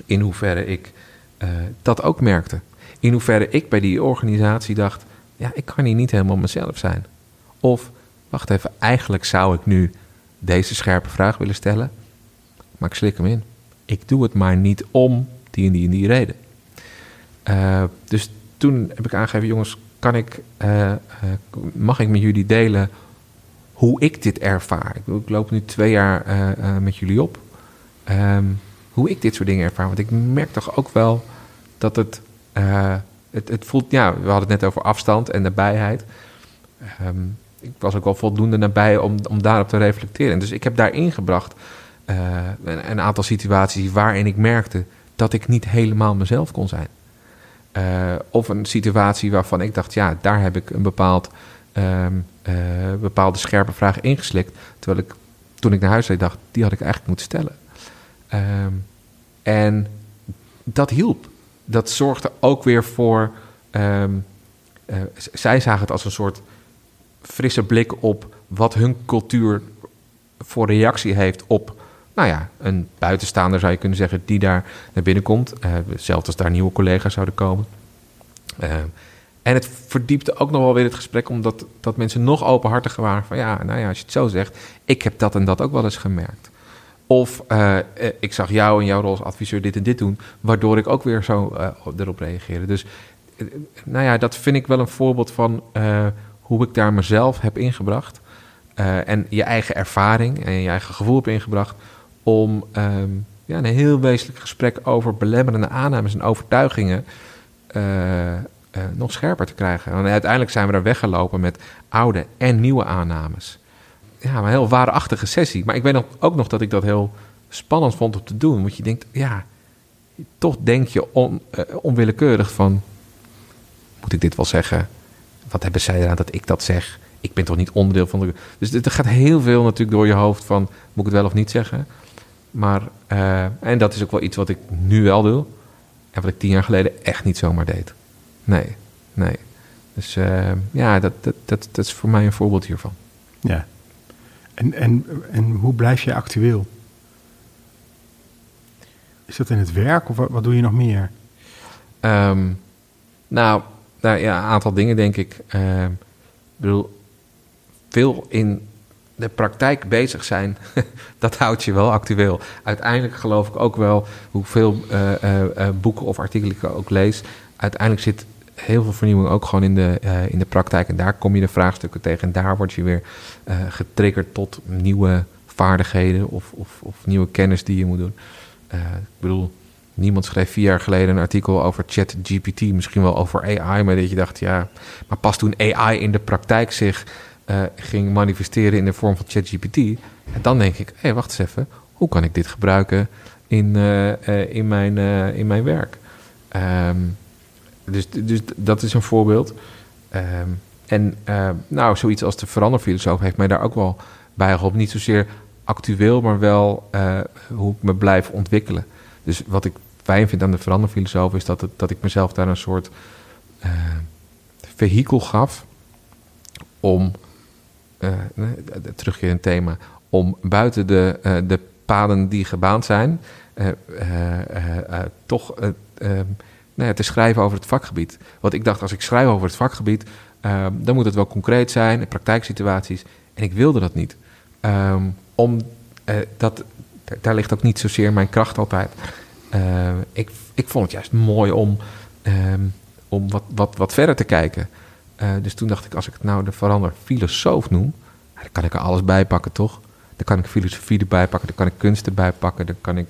[SPEAKER 1] in hoeverre ik eh, dat ook merkte. In hoeverre ik bij die organisatie dacht, ja, ik kan hier niet helemaal mezelf zijn. Of, wacht even, eigenlijk zou ik nu deze scherpe vraag willen stellen. Maar ik slik hem in. Ik doe het maar niet om die en die en die reden. Eh, dus toen heb ik aangegeven, jongens, kan ik, eh, eh, mag ik met jullie delen hoe ik dit ervaar? Ik, loop nu twee jaar eh, met jullie op. Ehm, hoe ik dit soort dingen ervaar. Want ik merk toch ook wel dat het, het, het voelt, ja, we hadden het net over afstand en nabijheid. Ehm, ik was ook wel voldoende nabij om, om daarop te reflecteren. Dus ik heb daarin gebracht een, een aantal situaties waarin ik merkte dat ik niet helemaal mezelf kon zijn. Eh, of een situatie waarvan ik dacht, ja, daar heb ik een bepaald, ehm, eh, bepaalde scherpe vraag ingeslikt. Terwijl ik toen ik naar huis reed dacht, die had ik eigenlijk moeten stellen. Ehm, en dat hielp. Dat zorgde ook weer voor. ehm, eh, zij zagen het als een soort frisse blik op wat hun cultuur voor reactie heeft op, nou ja, een buitenstaander zou je kunnen zeggen, die daar naar binnen komt. Eh, zelfs als daar nieuwe collega's zouden komen. Eh, en het verdiepte ook nog wel weer het gesprek, omdat dat mensen nog openhartiger waren van, ja, nou ja, als je het zo zegt, ik heb dat en dat ook wel eens gemerkt. Of eh, ik zag jou en jouw rol als adviseur dit en dit doen, waardoor ik ook weer zo erop reageerde. Dus nou ja, dat vind ik wel een voorbeeld van hoe ik daar mezelf heb ingebracht. en je eigen ervaring en je eigen gevoel heb ingebracht. Om ehm, ja, een heel wezenlijk gesprek over belemmerende aannames en overtuigingen. eh, eh, nog scherper te krijgen. En uiteindelijk zijn we er weggelopen met oude en nieuwe aannames. Ja, een heel waarachtige sessie. Maar ik weet ook nog dat ik dat heel spannend vond om te doen. Want je denkt, ja, toch denk je eh, onwillekeurig van... moet ik dit wel zeggen? Wat hebben zij eraan dat ik dat zeg? Ik ben toch niet onderdeel van de... Dus er gaat heel veel natuurlijk door je hoofd van... moet ik het wel of niet zeggen? Maar, eh, en dat is ook wel iets wat ik nu wel doe. En wat ik tien jaar geleden echt niet zomaar deed. Nee, nee. Dus eh, ja, dat, dat, dat, dat is voor mij een voorbeeld hiervan.
[SPEAKER 5] Ja. En, en, en hoe blijf je actueel? Is dat in het werk of wat, wat doe je nog meer?
[SPEAKER 1] Ehm, nou, nou ja, een aantal dingen denk ik. Ehm, ik bedoel, veel in de praktijk bezig zijn, [laughs] dat houdt je wel actueel. Uiteindelijk geloof ik ook wel, hoeveel eh, boeken of artikelen ik ook lees, uiteindelijk zit heel veel vernieuwing ook gewoon in de, in de praktijk. En daar kom je de vraagstukken tegen. En daar word je weer getriggerd tot nieuwe vaardigheden of, of, of nieuwe kennis die je moet doen. Ik bedoel, niemand schreef vier jaar geleden een artikel over ChatGPT, misschien wel over AI, maar dat je dacht, ja, maar pas toen AI in de praktijk zich eh, ging manifesteren in de vorm van ChatGPT, en dan denk ik, hé, hey, wacht eens even, hoe kan ik dit gebruiken in, eh, eh, in, mijn, in mijn werk? Ehm, dus, dus dat is een voorbeeld. Ehm, en nou, zoiets als de veranderfilosoof heeft mij daar ook wel bij geholpen. Niet zozeer actueel, maar wel hoe ik me blijf ontwikkelen. Dus wat ik fijn vind aan de veranderfilosoof is dat, het, dat ik mezelf daar een soort eh vehikel gaf om, terug in het thema, om buiten de, eh, de paden die gebaand zijn, eh, eh, eh, eh, toch eh, ehm, nou te schrijven over het vakgebied. Want ik dacht, als ik schrijf over het vakgebied, ehm, dan moet het wel concreet zijn, praktijksituaties. En ik wilde dat niet. Ehm, om, eh, dat, daar- ligt ook niet zozeer mijn kracht altijd. Eh, ik, ik vond het juist mooi om, om wat, wat, wat verder te kijken. Eh, dus toen dacht ik, als ik het nou de verander filosoof noem, dan kan ik er alles bij pakken, toch? Dan kan ik filosofie erbij pakken, dan kan ik kunst erbij pakken, dan kan ik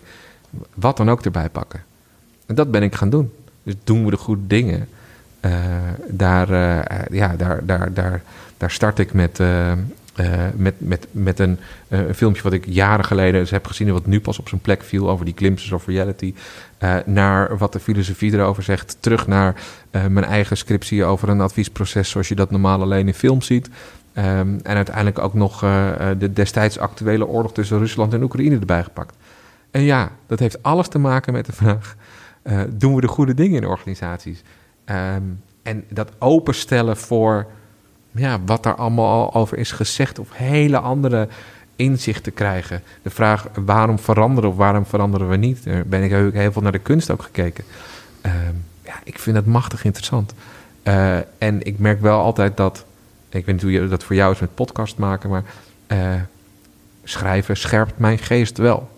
[SPEAKER 1] wat dan ook erbij pakken. En dat ben ik gaan doen. Dus doen we de goede dingen. eh, daar, eh, ja, daar, daar, daar, daar start ik met, eh, met, met, met een, eh, een filmpje wat ik jaren geleden eens heb gezien... en wat nu pas op zijn plek viel over die glimpses of reality... eh, naar wat de filosofie erover zegt. Terug naar mijn eigen scriptie over een adviesproces... zoals je dat normaal alleen in film ziet. Ehm, en uiteindelijk ook nog de destijds actuele oorlog tussen Rusland en Oekraïne erbij gepakt. En ja, dat heeft alles te maken met de vraag... doen we de goede dingen in organisaties? Ehm, en dat openstellen voor ja, wat daar allemaal al over is gezegd... of hele andere inzichten krijgen. De vraag waarom veranderen of waarom veranderen we niet? Daar ben ik heel veel naar de kunst ook gekeken. Ehm, ja, ik vind dat machtig interessant. Eh, en ik merk wel altijd dat... Ik weet niet hoe dat voor jou is met podcast maken... maar eh, schrijven scherpt mijn geest wel.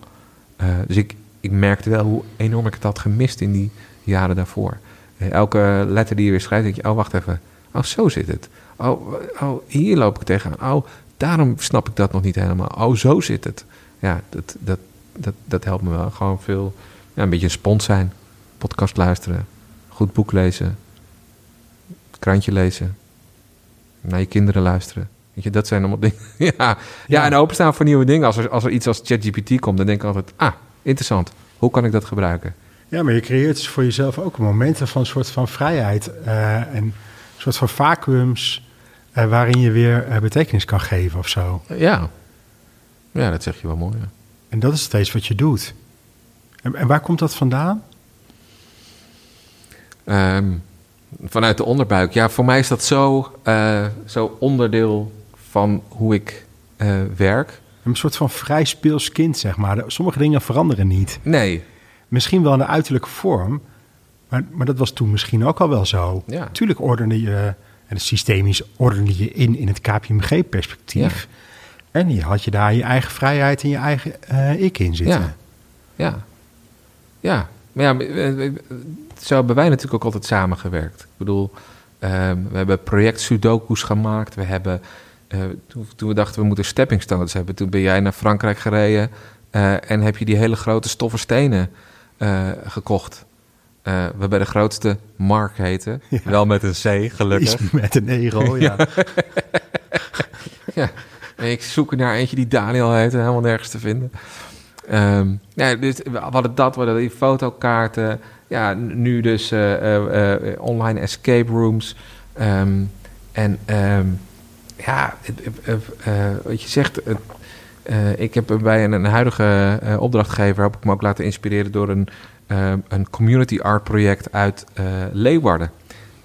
[SPEAKER 1] Eh, dus ik, ik merkte wel hoe enorm ik het had gemist in die jaren daarvoor. Elke letter die je weer schrijft, denk je... oh, wacht even. Oh, zo zit het. Oh, oh, hier loop ik tegenaan. Oh, daarom snap ik dat nog niet helemaal. Oh, zo zit het. Ja, dat, dat, dat, dat helpt me wel. Gewoon veel... Ja, een beetje een spons zijn. Podcast luisteren. Goed boek lezen. Krantje lezen. Naar je kinderen luisteren. Weet je, dat zijn allemaal dingen. [laughs] ja, ja.
[SPEAKER 5] Ja.
[SPEAKER 1] en openstaan voor nieuwe dingen. Als er, als er iets als ChatGPT komt, dan denk ik altijd... Ah, interessant. Hoe kan ik dat gebruiken?
[SPEAKER 5] Ja, maar je creëert dus voor jezelf ook momenten van een soort van vrijheid. eh, en een soort van vacuums eh, waarin je weer eh, betekenis kan geven of zo.
[SPEAKER 1] Ja. Ja, dat zeg je wel mooi. ja.
[SPEAKER 5] En dat is steeds wat je doet. En, en waar komt dat vandaan?
[SPEAKER 1] Ehm, vanuit de onderbuik. Ja, voor mij is dat zo, eh, zo onderdeel van hoe ik werk.
[SPEAKER 5] Een soort van vrij speels kind, zeg maar. Sommige dingen veranderen niet.
[SPEAKER 1] Nee,
[SPEAKER 5] Misschien wel in de uiterlijke vorm, maar, maar dat was toen misschien ook al wel zo.
[SPEAKER 1] Ja.
[SPEAKER 5] Tuurlijk ordende je, en systemisch ordende je in in het KPMG-perspectief. En je had je daar je eigen vrijheid en je eigen eh, ik in zitten.
[SPEAKER 1] Ja. Ja. Ja. Maar ja, zo hebben wij natuurlijk ook altijd samengewerkt. Ik bedoel, ehm, we hebben project Sudoku's gemaakt. We hebben, eh, toen, toen we dachten we moeten stepping stones hebben, toen ben jij naar Frankrijk gereden eh, en heb je die hele grote stoffen stenen gekocht. Eh, we hebben de grootste Mark heten. Wel met een C, gelukkig.
[SPEAKER 5] Met een ego, [laughs] ja.
[SPEAKER 1] Ja, en ik zoek er naar eentje die Daniel heet, helemaal nergens te vinden. Ehm, ja, dus we hadden dat, we hadden die fotokaarten. Ja, nu dus eh, eh, online escape rooms. Ehm, en ehm, ja, wat je zegt... ik heb bij een, een huidige opdrachtgever... heb ik me ook laten inspireren door een, eh, een community art project uit eh, Leeuwarden.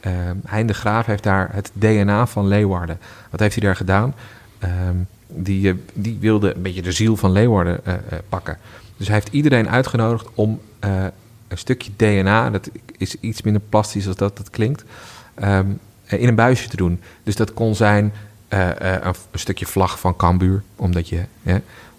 [SPEAKER 1] Uh, hein de Graaf heeft daar het DNA van Leeuwarden. Wat heeft hij daar gedaan? Ehm, die, eh, die wilde een beetje de ziel van Leeuwarden eh, eh, pakken. Dus hij heeft iedereen uitgenodigd om eh, een stukje DNA, dat is iets minder plastisch als dat dat klinkt, ehm, eh, in een buisje te doen. Dus dat kon zijn eh, eh, een, een stukje vlag van Cambuur, omdat je,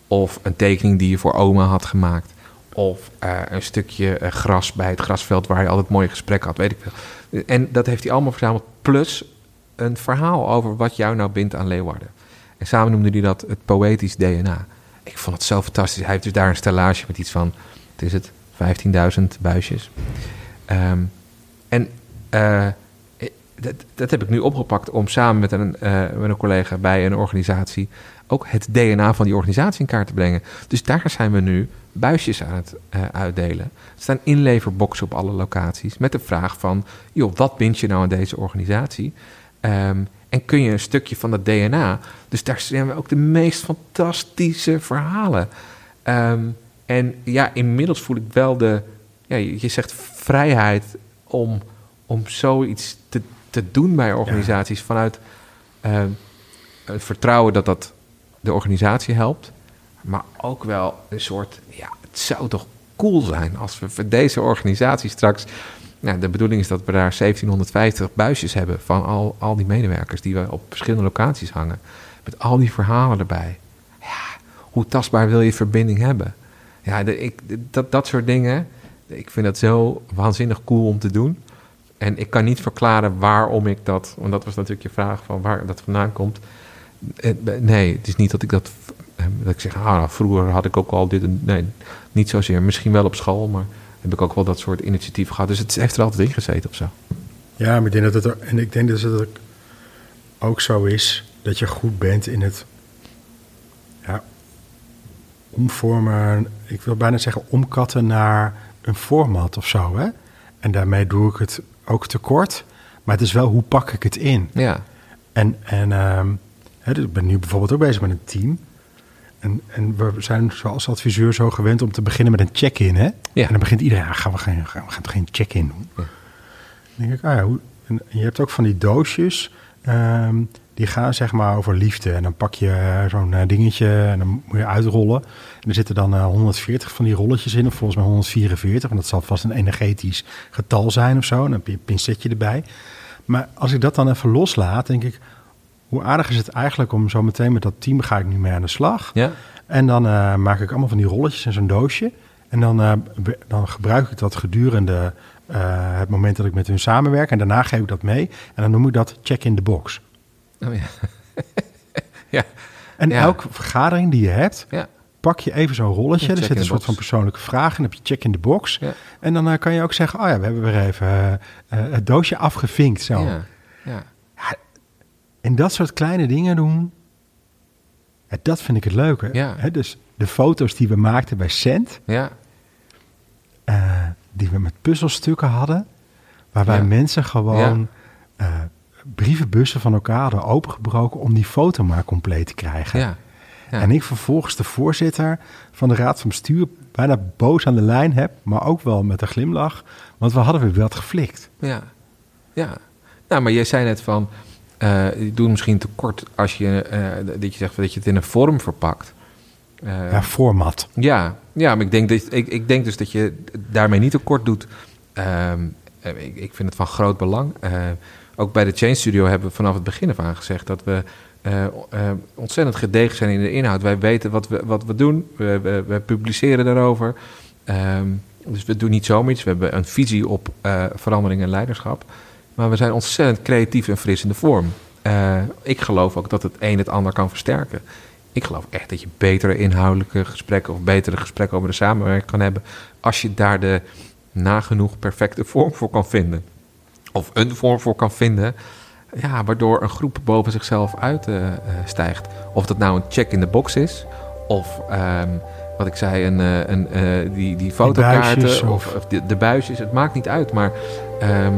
[SPEAKER 1] of een tekening die je voor oma had gemaakt. Of eh, een stukje eh, gras bij het grasveld waar je altijd mooie gesprekken had, weet ik veel. En dat heeft hij allemaal verzameld. Plus een verhaal over wat jou nou bindt aan Leeuwarden. En samen noemde hij dat het poëtisch DNA. Ik vond het zo fantastisch. Hij heeft dus daar een stellage met iets van, wat is het, 15.000 buisjes. Ehm, en eh, dat, dat heb ik nu opgepakt om samen met een, met een collega bij een organisatie ook het DNA van die organisatie in kaart te brengen. Dus daar zijn we nu buisjes aan het eh, uitdelen. Er staan inleverboxen op alle locaties met de vraag van, joh, wat bind je nou aan deze organisatie? Ehm, en kun je een stukje van dat DNA. Dus daar zijn we ook de meest fantastische verhalen. Ehm, en ja, inmiddels voel ik wel de, ja, je zegt vrijheid om, om zoiets te, te doen bij organisaties vanuit ehm, het vertrouwen dat dat de organisatie helpt. Maar ook wel een soort, ja, het zou toch cool zijn als we voor deze organisatie straks. Nou, de bedoeling is dat we daar 1750 buisjes hebben van al, al die medewerkers die we op verschillende locaties hangen. Met al die verhalen erbij. Ja, hoe tastbaar wil je verbinding hebben? Ja, de, ik, dat, dat soort dingen. Ik vind dat zo waanzinnig cool om te doen. En ik kan niet verklaren waarom ik dat. Want dat was natuurlijk je vraag van waar dat vandaan komt. Eh, Nee, het is niet dat ik dat. Dat ik zeg, ah, nou, vroeger had ik ook al dit. en- Nee, niet zozeer. Misschien wel op school, maar heb ik ook wel dat soort initiatieven gehad. Dus het heeft er altijd in gezeten of zo.
[SPEAKER 5] Ja, maar ik denk dat het er, en ik denk dus dat het ook zo is dat je goed bent in het omvormen, ik wil bijna zeggen omkatten naar een format of zo. Hè? En daarmee doe ik het ook tekort. Maar het is wel hoe pak ik het in.
[SPEAKER 1] Ja,
[SPEAKER 5] En, en ehm, hè, dus ik ben nu bijvoorbeeld ook bezig met een team. En, en we zijn zoals adviseur zo gewend om te beginnen met een check-in. Hè?
[SPEAKER 1] Ja.
[SPEAKER 5] En dan begint iedereen, ah, gaan we, geen, gaan, we gaan toch geen check-in doen? Dan denk ik, ah ja, hoe, en je hebt ook van die doosjes, ehm, die gaan zeg maar over liefde. En dan pak je eh, zo'n eh, dingetje en dan moet je uitrollen. En er zitten dan eh, 140 van die rolletjes in, of volgens mij 144. En dat zal vast een energetisch getal zijn of zo. En dan heb je een pincetje erbij. Maar als ik dat dan even loslaat, denk ik, hoe aardig is het eigenlijk om zo meteen met dat team ga ik nu mee aan de slag.
[SPEAKER 1] ja,
[SPEAKER 5] En dan eh, maak ik allemaal van die rolletjes in zo'n doosje. En dan, eh, dan gebruik ik dat gedurende eh, het moment dat ik met hun samenwerk. En daarna geef ik dat mee. En dan noem ik dat check in the box.
[SPEAKER 1] oh, ja. [laughs] ja,
[SPEAKER 5] En
[SPEAKER 1] Ja.
[SPEAKER 5] elke vergadering die je hebt,
[SPEAKER 1] ja,
[SPEAKER 5] pak je even zo'n rolletje.
[SPEAKER 1] Ja,
[SPEAKER 5] er zit een soort van persoonlijke vraag. En heb je check in the box.
[SPEAKER 1] ja,
[SPEAKER 5] En dan kan je ook zeggen, oh ja, we hebben weer even het doosje afgevinkt. Zo.
[SPEAKER 1] ja, ja.
[SPEAKER 5] En dat soort kleine dingen doen, ja, dat vind ik het leuke.
[SPEAKER 1] Ja.
[SPEAKER 5] Hè, dus de foto's die we maakten bij Cent,
[SPEAKER 1] ja.
[SPEAKER 5] eh, die we met puzzelstukken hadden, waarbij mensen gewoon eh, brievenbussen van elkaar hadden opengebroken om die foto maar compleet te krijgen. En ik vervolgens de voorzitter van de Raad van Bestuur bijna boos aan de lijn heb, maar ook wel met een glimlach, want we hadden weer wat geflikt.
[SPEAKER 1] Ja, ja. Nou, maar jij zei net van, eh je doet misschien te kort als je, eh, dat je zegt dat je het in een vorm verpakt. Eh,
[SPEAKER 5] ja, format.
[SPEAKER 1] ja, ja, maar ik denk, dat, ik, ik denk dus dat je daarmee niet tekort doet. Ehm, eh, ik, ik vind het van groot belang. Ook bij de Change Studio hebben we vanaf het begin af aan gezegd dat we ontzettend gedegen zijn in de inhoud. Wij weten wat we, wat we doen. We, we, we publiceren daarover. Ehm, dus we doen niet zomaar iets. We hebben een visie op verandering en leiderschap. Maar we zijn ontzettend creatief en fris in de vorm. Eh, ik geloof ook dat het een het ander kan versterken. Ik geloof echt dat je betere inhoudelijke gesprekken of betere gesprekken over de samenwerking kan hebben. als je daar de nagenoeg perfecte vorm voor kan vinden. Of een vorm voor kan vinden. Ja, waardoor een groep boven zichzelf uitstijgt. of dat nou een check in de box is. Of ehm, wat ik zei, een, eh, een, eh, die, die fotokaarten.
[SPEAKER 5] buisjes
[SPEAKER 1] of,
[SPEAKER 5] of-
[SPEAKER 1] of de, de buisjes. Het maakt niet uit. Maar ehm,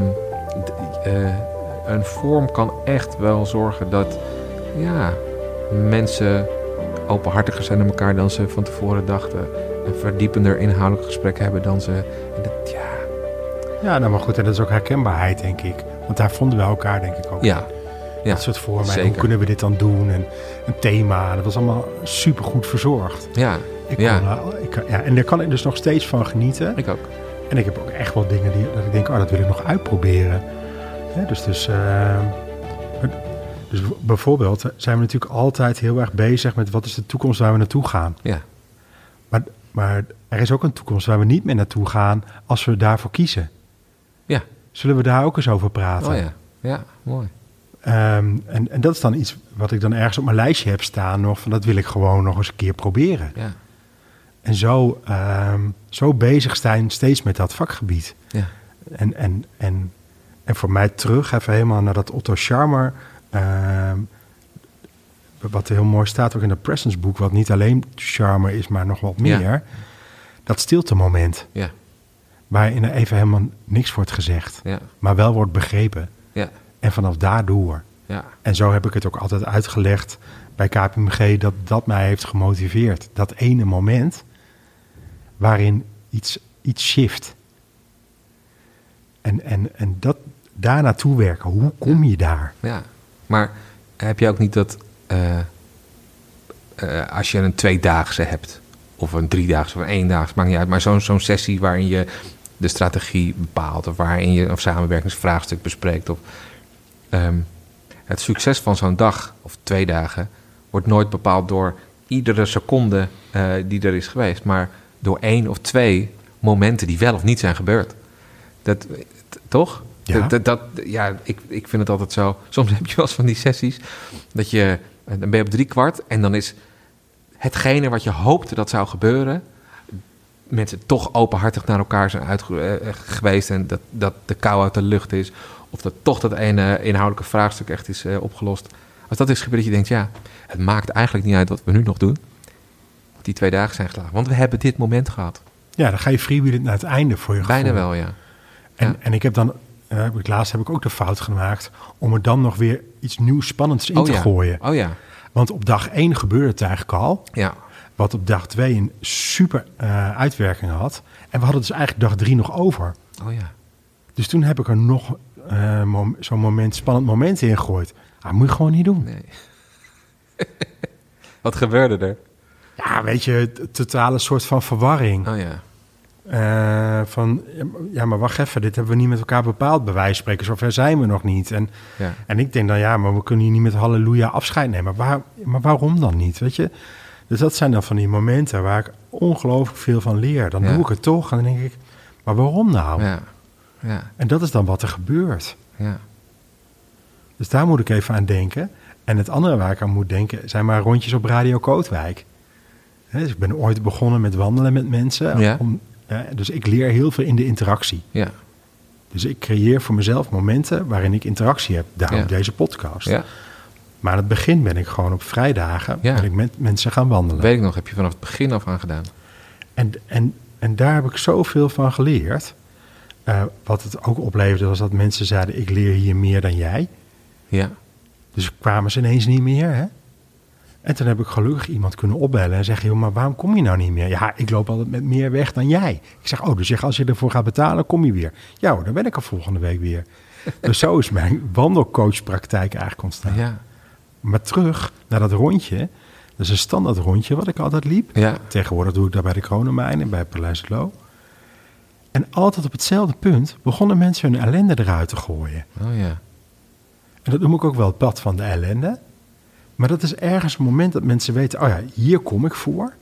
[SPEAKER 1] eh, een vorm kan echt wel zorgen dat ja, mensen openhartiger zijn naar elkaar dan ze van tevoren dachten. Een verdiepender inhoudelijk gesprek hebben dan ze. dat- ja,
[SPEAKER 5] Ja, nou maar goed, en dat is ook herkenbaarheid, denk ik. Want daar vonden we elkaar, denk ik, ook.
[SPEAKER 1] ja, ja,
[SPEAKER 5] Dat soort vormen. En hoe kunnen we dit dan doen? En een thema. Dat was allemaal super goed verzorgd.
[SPEAKER 1] ja,
[SPEAKER 5] Ik
[SPEAKER 1] Ja.
[SPEAKER 5] kon, daar- ik, kan- ja, en daar kan ik dus nog steeds van genieten.
[SPEAKER 1] ik ook.
[SPEAKER 5] En ik heb ook echt wel dingen die dat ik denk, oh, dat wil ik nog uitproberen. Dus, dus, eh, dus bijvoorbeeld zijn we natuurlijk altijd heel erg bezig met wat is de toekomst waar we naartoe gaan.
[SPEAKER 1] Ja,
[SPEAKER 5] Maar, maar er is ook een toekomst waar we niet meer naartoe gaan als we daarvoor kiezen.
[SPEAKER 1] ja.
[SPEAKER 5] Zullen we daar ook eens over praten?
[SPEAKER 1] Oh ja, ja, mooi.
[SPEAKER 5] Ehm, en, en dat is dan iets wat ik dan ergens op mijn lijstje heb staan nog. Van dat wil ik gewoon nog eens een keer proberen.
[SPEAKER 1] Ja,
[SPEAKER 5] En zo, ehm, zo bezig zijn steeds met dat vakgebied.
[SPEAKER 1] ja,
[SPEAKER 5] En, en, en, en voor mij terug even helemaal naar dat Otto Scharmer. ehm, wat heel mooi staat ook in dat Presence boek. Wat niet alleen Charmer is, maar nog wat
[SPEAKER 1] Ja.
[SPEAKER 5] meer. Dat stilte moment.
[SPEAKER 1] ja,
[SPEAKER 5] Waarin er even helemaal niks wordt gezegd.
[SPEAKER 1] ja,
[SPEAKER 5] Maar wel wordt begrepen.
[SPEAKER 1] ja,
[SPEAKER 5] En vanaf daardoor.
[SPEAKER 1] ja,
[SPEAKER 5] En zo heb ik het ook altijd uitgelegd bij KPMG dat dat mij heeft gemotiveerd. Dat ene moment waarin iets, iets shift. En, en, en dat daar naartoe werken. Hoe kom je daar?
[SPEAKER 1] ja. Maar heb je ook niet dat eh, eh, als je een tweedaagse hebt, of een driedaagse of een eendaagse, maakt niet uit, maar zo'n zo'n sessie waarin je de strategie bepaalt, of waarin je een samenwerkingsvraagstuk bespreekt, of ehm, het succes van zo'n dag of twee dagen wordt nooit bepaald door iedere seconde eh, die er is geweest, maar door één of twee momenten die wel of niet zijn gebeurd. Dat, toch?
[SPEAKER 5] Ja.
[SPEAKER 1] Dat, dat, dat- ja, ik, ik vind het altijd zo. Soms heb je wel eens van die sessies dat je, eh, dan ben je op drie kwart en dan is hetgene wat je hoopte dat zou gebeuren, mensen toch openhartig naar elkaar zijn uit geweest en dat, dat de kou uit de lucht is, of dat toch dat ene inhoudelijke vraagstuk echt is eh, opgelost. Als dat is gebeurd, dat je denkt, ja, het maakt eigenlijk niet uit wat we nu nog doen. Die twee dagen zijn geslagen. Want we hebben dit moment gehad.
[SPEAKER 5] Ja, dan ga je freewheelen naar het einde voor je
[SPEAKER 1] Bijna
[SPEAKER 5] gevoel.
[SPEAKER 1] wel, ja.
[SPEAKER 5] En,
[SPEAKER 1] Ja.
[SPEAKER 5] en ik heb dan, heb ik, laatst heb ik ook de fout gemaakt om er dan nog weer iets nieuws spannends in
[SPEAKER 1] oh,
[SPEAKER 5] te
[SPEAKER 1] ja.
[SPEAKER 5] gooien.
[SPEAKER 1] Oh ja.
[SPEAKER 5] Want op dag 1 gebeurde het eigenlijk al.
[SPEAKER 1] Ja.
[SPEAKER 5] Wat op dag 2 een super eh, uitwerking had. En we hadden dus eigenlijk dag 3 nog over.
[SPEAKER 1] Oh ja.
[SPEAKER 5] Dus toen heb ik er nog eh, mom- zo'n moment, spannend moment in gegooid. Ah, moet je gewoon niet doen.
[SPEAKER 1] Nee. [laughs] Wat gebeurde er?
[SPEAKER 5] Ja, weet je, totale soort van verwarring.
[SPEAKER 1] Oh ja.
[SPEAKER 5] Eh, van, ja, maar wacht even, dit hebben we niet met elkaar bepaald, bij wijze van spreken. Zover zijn we nog niet. En,
[SPEAKER 1] Ja.
[SPEAKER 5] en ik denk dan, ja, maar we kunnen hier niet met halleluja afscheid nemen. Maar, waar, maar waarom dan niet, weet je? Dus dat zijn dan van die momenten waar ik ongelooflijk veel van leer. Dan
[SPEAKER 1] Ja.
[SPEAKER 5] doe ik het toch en dan denk ik, maar waarom nou?
[SPEAKER 1] Ja. Ja.
[SPEAKER 5] En dat is dan wat er gebeurt.
[SPEAKER 1] Ja.
[SPEAKER 5] Dus daar moet ik even aan denken. En het andere waar ik aan moet denken zijn maar rondjes op Radio Kootwijk. Hè, dus ik ben ooit begonnen met wandelen met mensen.
[SPEAKER 1] Ja.
[SPEAKER 5] Om, dus ik leer heel veel in de interactie.
[SPEAKER 1] Ja.
[SPEAKER 5] Dus ik creëer voor mezelf momenten waarin ik interactie heb. Daarom
[SPEAKER 1] Ja.
[SPEAKER 5] deze podcast.
[SPEAKER 1] Ja.
[SPEAKER 5] Maar aan het begin ben ik gewoon op vrijdagen
[SPEAKER 1] Ja.
[SPEAKER 5] ben ik met mensen gaan wandelen.
[SPEAKER 1] Weet ik nog, heb je vanaf het begin af aan gedaan.
[SPEAKER 5] En, en, en daar heb ik zoveel van geleerd. Eh, wat het ook opleverde was dat mensen zeiden... ik leer hier meer dan jij.
[SPEAKER 1] Ja.
[SPEAKER 5] Dus kwamen ze ineens niet meer. Hè? En toen heb ik gelukkig iemand kunnen opbellen en zeggen: joh, maar waarom kom je nou niet meer? Ja, ik loop altijd met meer weg dan jij. Ik zeg: Oh, dus zeg, als je ervoor gaat betalen, kom je weer. Ja, hoor, dan ben ik er volgende week weer. [laughs] dus zo is mijn wandelcoachpraktijk eigenlijk ontstaan.
[SPEAKER 1] Ja.
[SPEAKER 5] Maar terug naar dat rondje. Dat is een standaard rondje wat ik altijd liep.
[SPEAKER 1] Ja.
[SPEAKER 5] Tegenwoordig doe ik dat bij de Kronemijn en bij Paleis Loo. En altijd op hetzelfde punt begonnen mensen hun ellende eruit te gooien.
[SPEAKER 1] Oh ja.
[SPEAKER 5] En dat noem ik ook wel het pad van de ellende. Maar dat is ergens een moment dat mensen weten: oh ja, hier kom ik voor.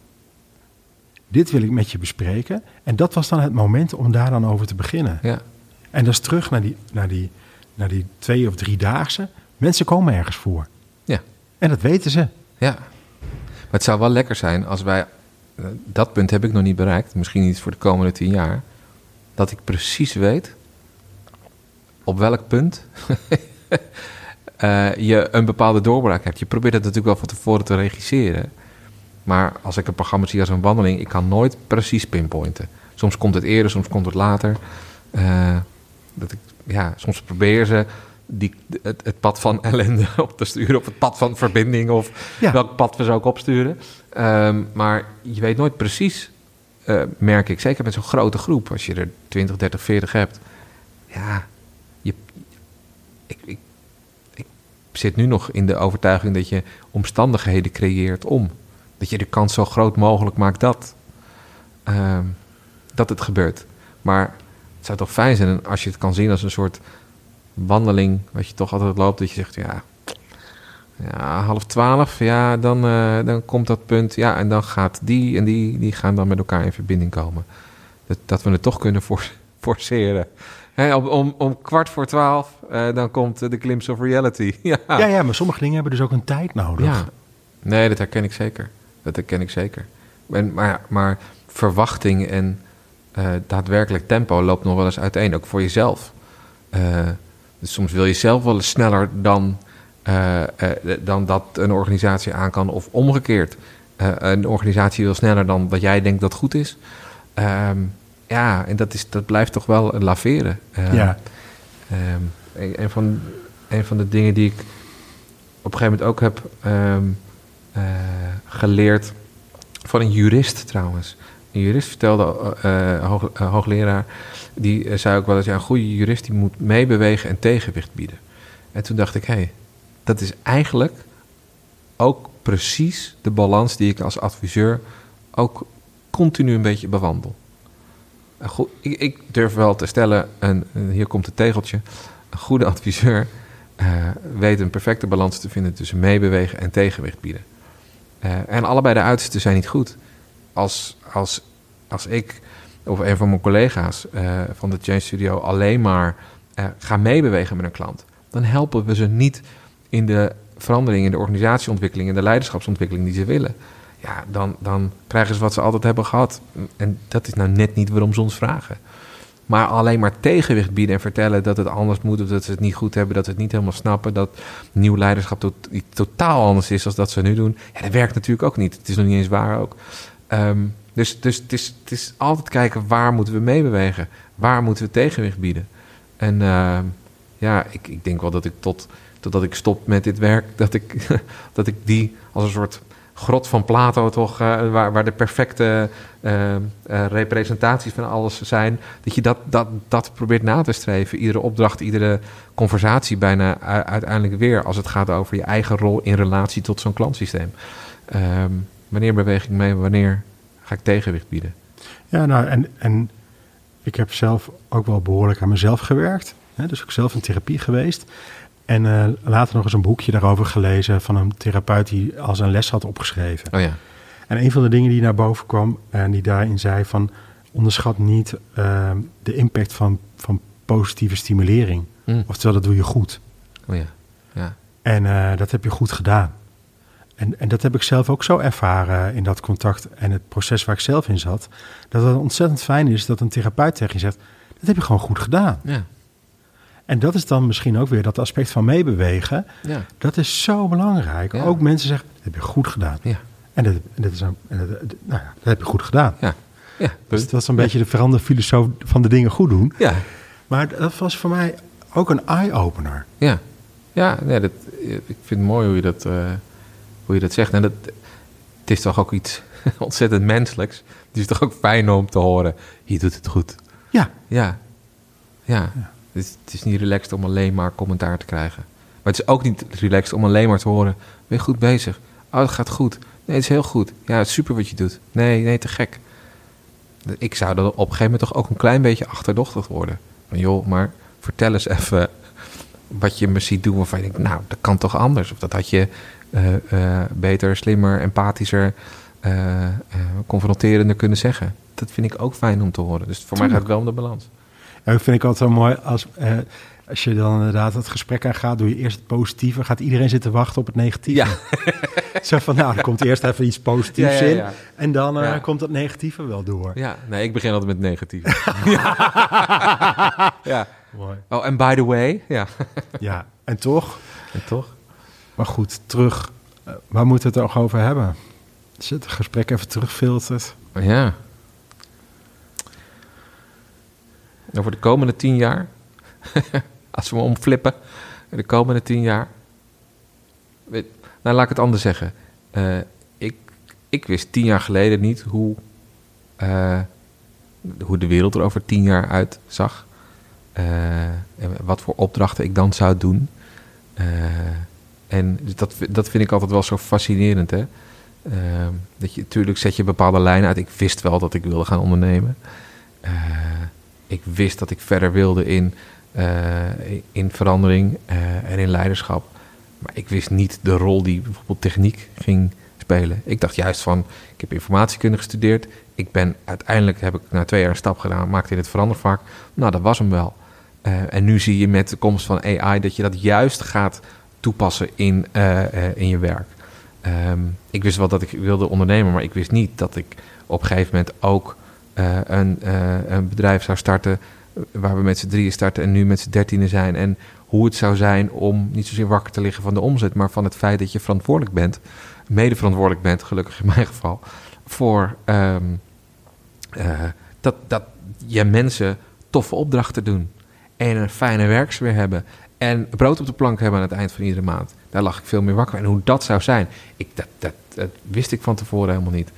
[SPEAKER 5] Dit wil ik met je bespreken. En dat was dan het moment om daar dan over te beginnen.
[SPEAKER 1] Ja.
[SPEAKER 5] En dat is terug naar die, naar, die, naar die twee of drie daagse. Mensen komen ergens voor.
[SPEAKER 1] Ja.
[SPEAKER 5] En dat weten ze.
[SPEAKER 1] Ja. Maar het zou wel lekker zijn als wij... eh, Dat punt heb ik nog niet bereikt. Misschien niet voor de komende tien jaar. Dat ik precies weet... op welk punt... eh, je een bepaalde doorbraak hebt. Je probeert het natuurlijk wel van tevoren te regisseren. Maar als ik een programma zie als een wandeling... ik kan nooit precies pinpointen. Soms komt het eerder, soms komt het later. Eh, dat ik, ja, soms probeer ze die, het, het pad van [laughs] ellende op te sturen... of het pad van verbinding... of
[SPEAKER 5] Ja.
[SPEAKER 1] welk pad we ze ook opsturen. Ehm, maar je weet nooit precies, eh, merk ik, zeker met zo'n grote groep, als je er 20, 30, 40 hebt. Ja, je, ik, ik, ik zit nu nog in de overtuiging dat je omstandigheden creëert om. Dat je de kans zo groot mogelijk maakt dat, ehm, dat het gebeurt. Maar het zou toch fijn zijn als je het kan zien als een soort wandeling, wat je toch altijd loopt, dat je zegt, ja, ja, half twaalf, ja, dan, eh, dan komt dat punt. Ja, en dan gaat die en die, die gaan dan met elkaar in verbinding komen. Dat, dat we het toch kunnen for- forceren. Om, om, om kwart voor twaalf, eh, dan komt eh, de glimpse of reality. [laughs] ja.
[SPEAKER 5] Ja, ja, maar sommige dingen hebben dus ook een tijd nodig.
[SPEAKER 1] Ja. Nee, dat herken ik zeker. Dat herken ik zeker. En, maar, maar verwachting en eh, daadwerkelijk tempo loopt nog wel eens uiteen, ook voor jezelf. Dus soms wil je zelf wel eens sneller dan, dan dat een organisatie aan kan, of omgekeerd. Een organisatie wil sneller dan wat jij denkt dat goed is. Ehm, ja, en dat, is, dat blijft toch wel laveren. Eh,
[SPEAKER 5] Ja.
[SPEAKER 1] Ehm, een, van, een van de dingen die ik op een gegeven moment ook heb ehm, eh, geleerd van een jurist trouwens. Een jurist vertelde, eh, eh, hoog- hoogleraar, die zei ook wel eens, ja, een goede jurist die moet meebewegen en tegenwicht bieden. En toen dacht ik, hé, hey, dat is eigenlijk ook precies de balans die ik als adviseur ook continu een beetje bewandel. Ik, ik durf wel te stellen, en, hier komt het tegeltje, een goede adviseur eh, weet een perfecte balans te vinden tussen meebewegen en tegenwicht bieden. Eh, en allebei de uitersten zijn niet goed. Als, als, als ik of een van mijn collega's eh, van de Change Studio alleen maar gaan meebewegen met een klant, dan helpen we ze niet in de verandering, in de organisatieontwikkeling, in de leiderschapsontwikkeling die ze willen. Ja, dan, dan krijgen ze wat ze altijd hebben gehad. En dat is nou net niet waarom ze ons vragen. Maar alleen maar tegenwicht bieden en vertellen dat het anders moet, of dat ze het niet goed hebben, dat ze het niet helemaal snappen, dat nieuw leiderschap tot, totaal anders is dan dat ze nu doen. Ja, dat werkt natuurlijk ook niet. Het is nog niet eens waar ook. Ehm, dus dus het, is, het is altijd kijken waar moeten we mee bewegen. Waar moeten we tegenwicht bieden. En ehm, ja, ik, ik denk wel dat ik tot, totdat ik stop met dit werk... [laughs] dat ik, [laughs] dat ik die als een soort grot van Plato toch... eh, waar, waar de perfecte eh, representaties van alles zijn... dat je dat, dat, dat probeert na te streven. Iedere opdracht, iedere conversatie bijna uiteindelijk weer... als het gaat over je eigen rol in relatie tot zo'n klantsysteem. Ehm, wanneer beweeg ik mee? Wanneer ga ik tegenwicht bieden?
[SPEAKER 5] Ja, nou, en, en ik heb zelf ook wel behoorlijk aan mezelf gewerkt. Hè, dus ook zelf in therapie geweest. En eh, later nog eens een boekje daarover gelezen van een therapeut die als een les had opgeschreven.
[SPEAKER 1] Oh ja.
[SPEAKER 5] En een van de dingen die naar boven kwam en die daarin zei van onderschat niet eh, de impact van, van positieve stimulering.
[SPEAKER 1] Hm.
[SPEAKER 5] Oftewel, dat doe je goed.
[SPEAKER 1] Oh ja. Ja.
[SPEAKER 5] En eh, dat heb je goed gedaan. En, en dat heb ik zelf ook zo ervaren in dat contact en het proces waar ik zelf in zat. Dat het ontzettend fijn is dat een therapeut tegen je zegt, dat heb je gewoon goed gedaan.
[SPEAKER 1] Ja.
[SPEAKER 5] En dat is dan misschien ook weer dat aspect van meebewegen.
[SPEAKER 1] Ja.
[SPEAKER 5] Dat is zo belangrijk.
[SPEAKER 1] Ja.
[SPEAKER 5] Ook mensen zeggen, dat heb je goed gedaan.
[SPEAKER 1] Ja.
[SPEAKER 5] En dat, dat is een, en dat, nou ja, dat heb je goed gedaan.
[SPEAKER 1] Ja. Ja.
[SPEAKER 5] Dus dat is een beetje de veranderde filosoof van de dingen goed doen.
[SPEAKER 1] Ja.
[SPEAKER 5] Maar dat was voor mij ook een eye-opener.
[SPEAKER 1] Ja, ja nee, dat, ik vind het mooi hoe je dat, eh, hoe je dat zegt. En dat, het is toch ook iets [laughs] ontzettend menselijks. Het is toch ook fijn om te horen, je doet het goed.
[SPEAKER 5] Ja,
[SPEAKER 1] Ja, ja. Is, het is niet relaxed om alleen maar commentaar te krijgen. Maar het is ook niet relaxed om alleen maar te horen, ben je goed bezig? Oh, het gaat goed. Nee, het is heel goed. Ja, het is super wat je doet. Nee, nee, te gek. Ik zou dan op een gegeven moment toch ook een klein beetje achterdochtig worden. Van joh, maar vertel eens even wat je me ziet doen waarvan je denkt, nou, dat kan toch anders? Of dat had je eh, eh, beter, slimmer, empathischer, eh, confronterender kunnen zeggen. Dat vind ik ook fijn om te horen. Dus voor mij gaat het wel om de balans.
[SPEAKER 5] Dat vind ik altijd zo mooi als, eh, als je dan inderdaad het gesprek aangaat, doe je eerst het positieve, gaat iedereen zitten wachten op het negatieve.
[SPEAKER 1] Ja, [laughs]
[SPEAKER 5] Zo van, nou, er komt eerst even iets positiefs
[SPEAKER 1] Ja, ja,
[SPEAKER 5] in en dan eh, komt het negatieve wel door.
[SPEAKER 1] ja. Nee, ik begin altijd met negatief. [laughs] ja.
[SPEAKER 5] Mooi.
[SPEAKER 1] Oh, en by the way, ja. [laughs]
[SPEAKER 5] Ja, en toch,
[SPEAKER 1] En toch?
[SPEAKER 5] maar goed, terug, eh, waar moeten we het nog over hebben? Je het gesprek even terugfiltert.
[SPEAKER 1] Ja. Over de komende tien jaar, [laughs] als we hem omflippen, de komende tien jaar. Nou, laat ik het anders zeggen. Eh, ik, ik wist tien jaar geleden niet hoe, eh, hoe de wereld er over tien jaar uitzag. Eh, en wat voor opdrachten ik dan zou doen. En dat, dat vind ik altijd wel zo fascinerend. Hè? Dat je, natuurlijk zet je bepaalde lijnen uit. Ik wist wel dat ik wilde gaan ondernemen. Eh, ik wist dat ik verder wilde in, eh, in verandering eh, en in leiderschap. Maar ik wist niet de rol die bijvoorbeeld techniek ging spelen. Ik dacht juist van, ik heb informatiekunde gestudeerd. Ik ben uiteindelijk, heb ik na twee jaar een stap gedaan, maakte in het verandervak. Nou, dat was hem wel. Eh, en nu zie je met de komst van AI dat je dat juist gaat toepassen in, in je werk. Ehm, ik wist wel dat ik wilde ondernemen, maar ik wist niet dat ik op een gegeven moment ook eh, een, eh, een bedrijf zou starten. Waar we met z'n drieën starten en nu met z'n dertienen zijn. En hoe het zou zijn om niet zozeer wakker te liggen van de omzet, maar van het feit dat je verantwoordelijk bent, mede verantwoordelijk bent, gelukkig in mijn geval, voor ehm, eh, dat, dat je mensen toffe opdrachten doen. En een fijne werksfeer hebben. En brood op de plank hebben aan het eind van iedere maand. Daar lag ik veel meer wakker. En hoe dat zou zijn, ik, dat, dat wist ik van tevoren helemaal niet.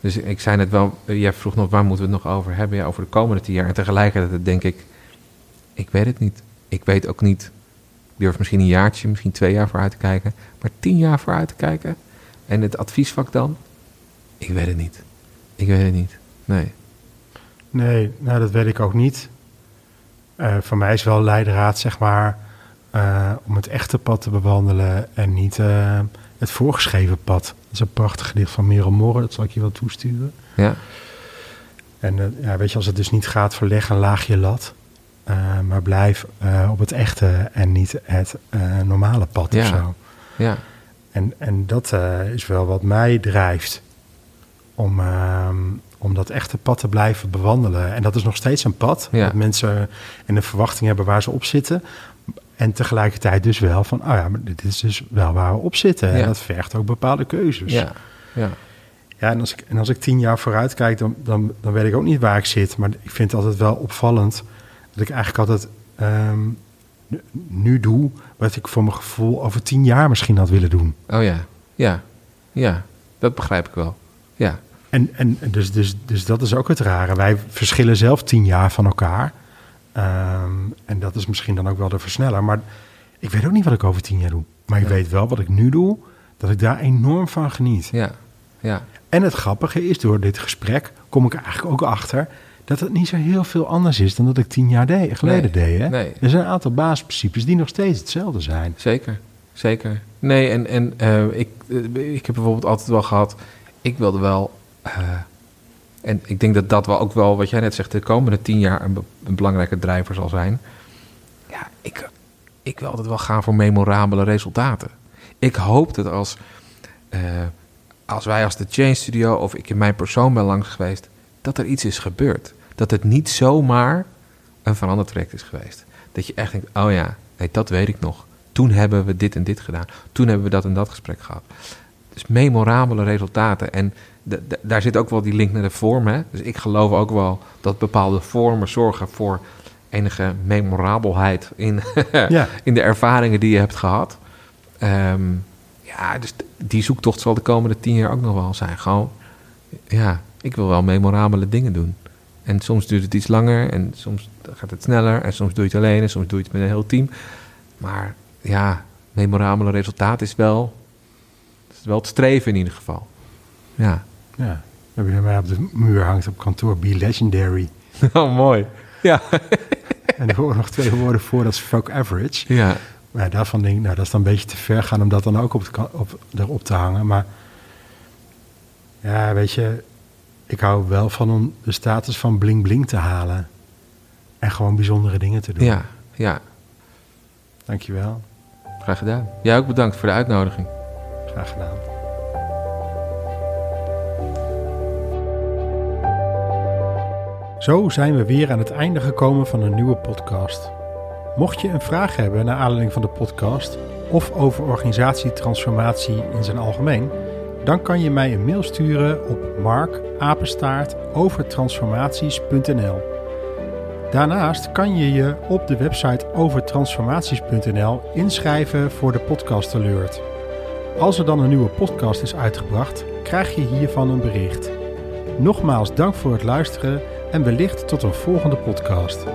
[SPEAKER 1] Dus ik zei net wel, eh, jij vroeg nog waar moeten we het nog over hebben? Over de komende tien jaar. En tegelijkertijd denk ik, ik weet het niet. Ik weet ook niet, ik durf misschien een jaartje, misschien twee jaar vooruit te kijken. Maar tien jaar vooruit te kijken. En het adviesvak dan? Ik weet het niet. Ik weet het niet. Nee.
[SPEAKER 5] Nee, nou dat weet ik ook niet. Eh, voor mij is wel leidraad, zeg maar, eh, om het echte pad te bewandelen en niet het voorgeschreven pad. Dat is een prachtig gedicht van Merel Morren, dat zal ik je wel toesturen.
[SPEAKER 1] Ja.
[SPEAKER 5] En eh, ja, weet je, als het dus niet gaat, verleg een laagje lat. Eh, maar blijf eh, op het echte en niet het normale pad
[SPEAKER 1] Ja.
[SPEAKER 5] of zo.
[SPEAKER 1] Ja.
[SPEAKER 5] En, en dat is wel wat mij drijft om, ehm, om dat echte pad te blijven bewandelen. En dat is nog steeds een pad.
[SPEAKER 1] Ja.
[SPEAKER 5] Dat mensen in een verwachting hebben waar ze op zitten. En tegelijkertijd dus wel van, oh ja, maar dit is dus wel waar we op zitten. En dat vergt ook bepaalde keuzes.
[SPEAKER 1] Ja. Ja.
[SPEAKER 5] Ja, en als ik, en als ik tien jaar vooruit kijk, dan, dan, dan weet ik ook niet waar ik zit. Maar ik vind het altijd wel opvallend dat ik eigenlijk altijd ehm, nu- doe wat ik voor mijn gevoel over tien jaar misschien had willen doen.
[SPEAKER 1] Oh ja, ja, ja, dat begrijp ik wel. Ja,
[SPEAKER 5] En, en en dus, dus, dus dat is ook het rare. Wij verschillen zelf tien jaar van elkaar. Ehm, en dat is misschien dan ook wel de versneller. Maar ik weet ook niet wat ik over tien jaar doe. Maar ik
[SPEAKER 1] Ja.
[SPEAKER 5] weet wel wat ik nu doe, dat ik daar enorm van geniet.
[SPEAKER 1] ja, ja.
[SPEAKER 5] En het grappige is, door dit gesprek kom ik eigenlijk ook achter... dat het niet zo heel veel anders is dan dat ik tien jaar geleden
[SPEAKER 1] Nee,
[SPEAKER 5] deed. Hè?
[SPEAKER 1] nee.
[SPEAKER 5] Er zijn een aantal basisprincipes die nog steeds hetzelfde zijn.
[SPEAKER 1] Zeker, zeker. Nee, en, en eh, ik, eh, ik heb bijvoorbeeld altijd wel gehad... Ik wilde wel... eh, en ik denk dat dat wel ook wel, wat jij net zegt... de komende tien jaar een, be- een belangrijke drijver zal zijn. Ja, ik, ik wil altijd wel gaan voor memorabele resultaten. Ik hoop dat als, eh, als wij als de Change Studio... of ik in mijn persoon ben langs geweest... dat er iets is gebeurd. Dat het niet zomaar een verandertraject is geweest. Dat je echt denkt, oh ja, nee, dat weet ik nog. Toen hebben we dit en dit gedaan. Toen hebben we dat en dat gesprek gehad. Dus memorabele resultaten. En daar zit ook wel die link naar de vorm. Hè? Dus ik geloof ook wel dat bepaalde vormen zorgen voor enige memorabelheid in, [laughs]
[SPEAKER 5] Ja.
[SPEAKER 1] in de ervaringen die je hebt gehad. Ehm, ja, dus die zoektocht zal de komende tien jaar ook nog wel zijn. Gewoon, ja, ik wil wel memorabele dingen doen. En soms duurt het iets langer en soms gaat het sneller. En soms doe je het alleen en soms doe je het met een heel team. Maar ja, memorabele resultaat is wel, is wel het streven in ieder geval. Ja.
[SPEAKER 5] Ja. We hebben bij mij op de muur hangt op kantoor Be Legendary. [laughs]
[SPEAKER 1] Oh, mooi. Ja. [laughs]
[SPEAKER 5] en er horen nog twee woorden voor, dat is fuck average.
[SPEAKER 1] Ja.
[SPEAKER 5] Maar daarvan denk ik, nou, dat is dan een beetje te ver gaan om dat dan ook op, op, erop te hangen. Maar ja, weet je, ik hou wel van om de status van bling bling te halen. En gewoon bijzondere dingen te doen.
[SPEAKER 1] Ja, ja.
[SPEAKER 5] Dankjewel.
[SPEAKER 1] Graag gedaan. Jij ook bedankt voor de uitnodiging.
[SPEAKER 5] Graag gedaan. Zo zijn we weer aan het einde gekomen van een nieuwe podcast. Mocht je een vraag hebben naar aanleiding van de podcast of over organisatietransformatie in zijn algemeen, dan kan je mij een mail sturen op markapenstaartovertransformaties.nl. Daarnaast kan je je op de website overtransformaties.nl inschrijven voor de podcast alert. Als er dan een nieuwe podcast is uitgebracht, krijg je hiervan een bericht. Nogmaals dank voor het luisteren en wellicht tot een volgende podcast.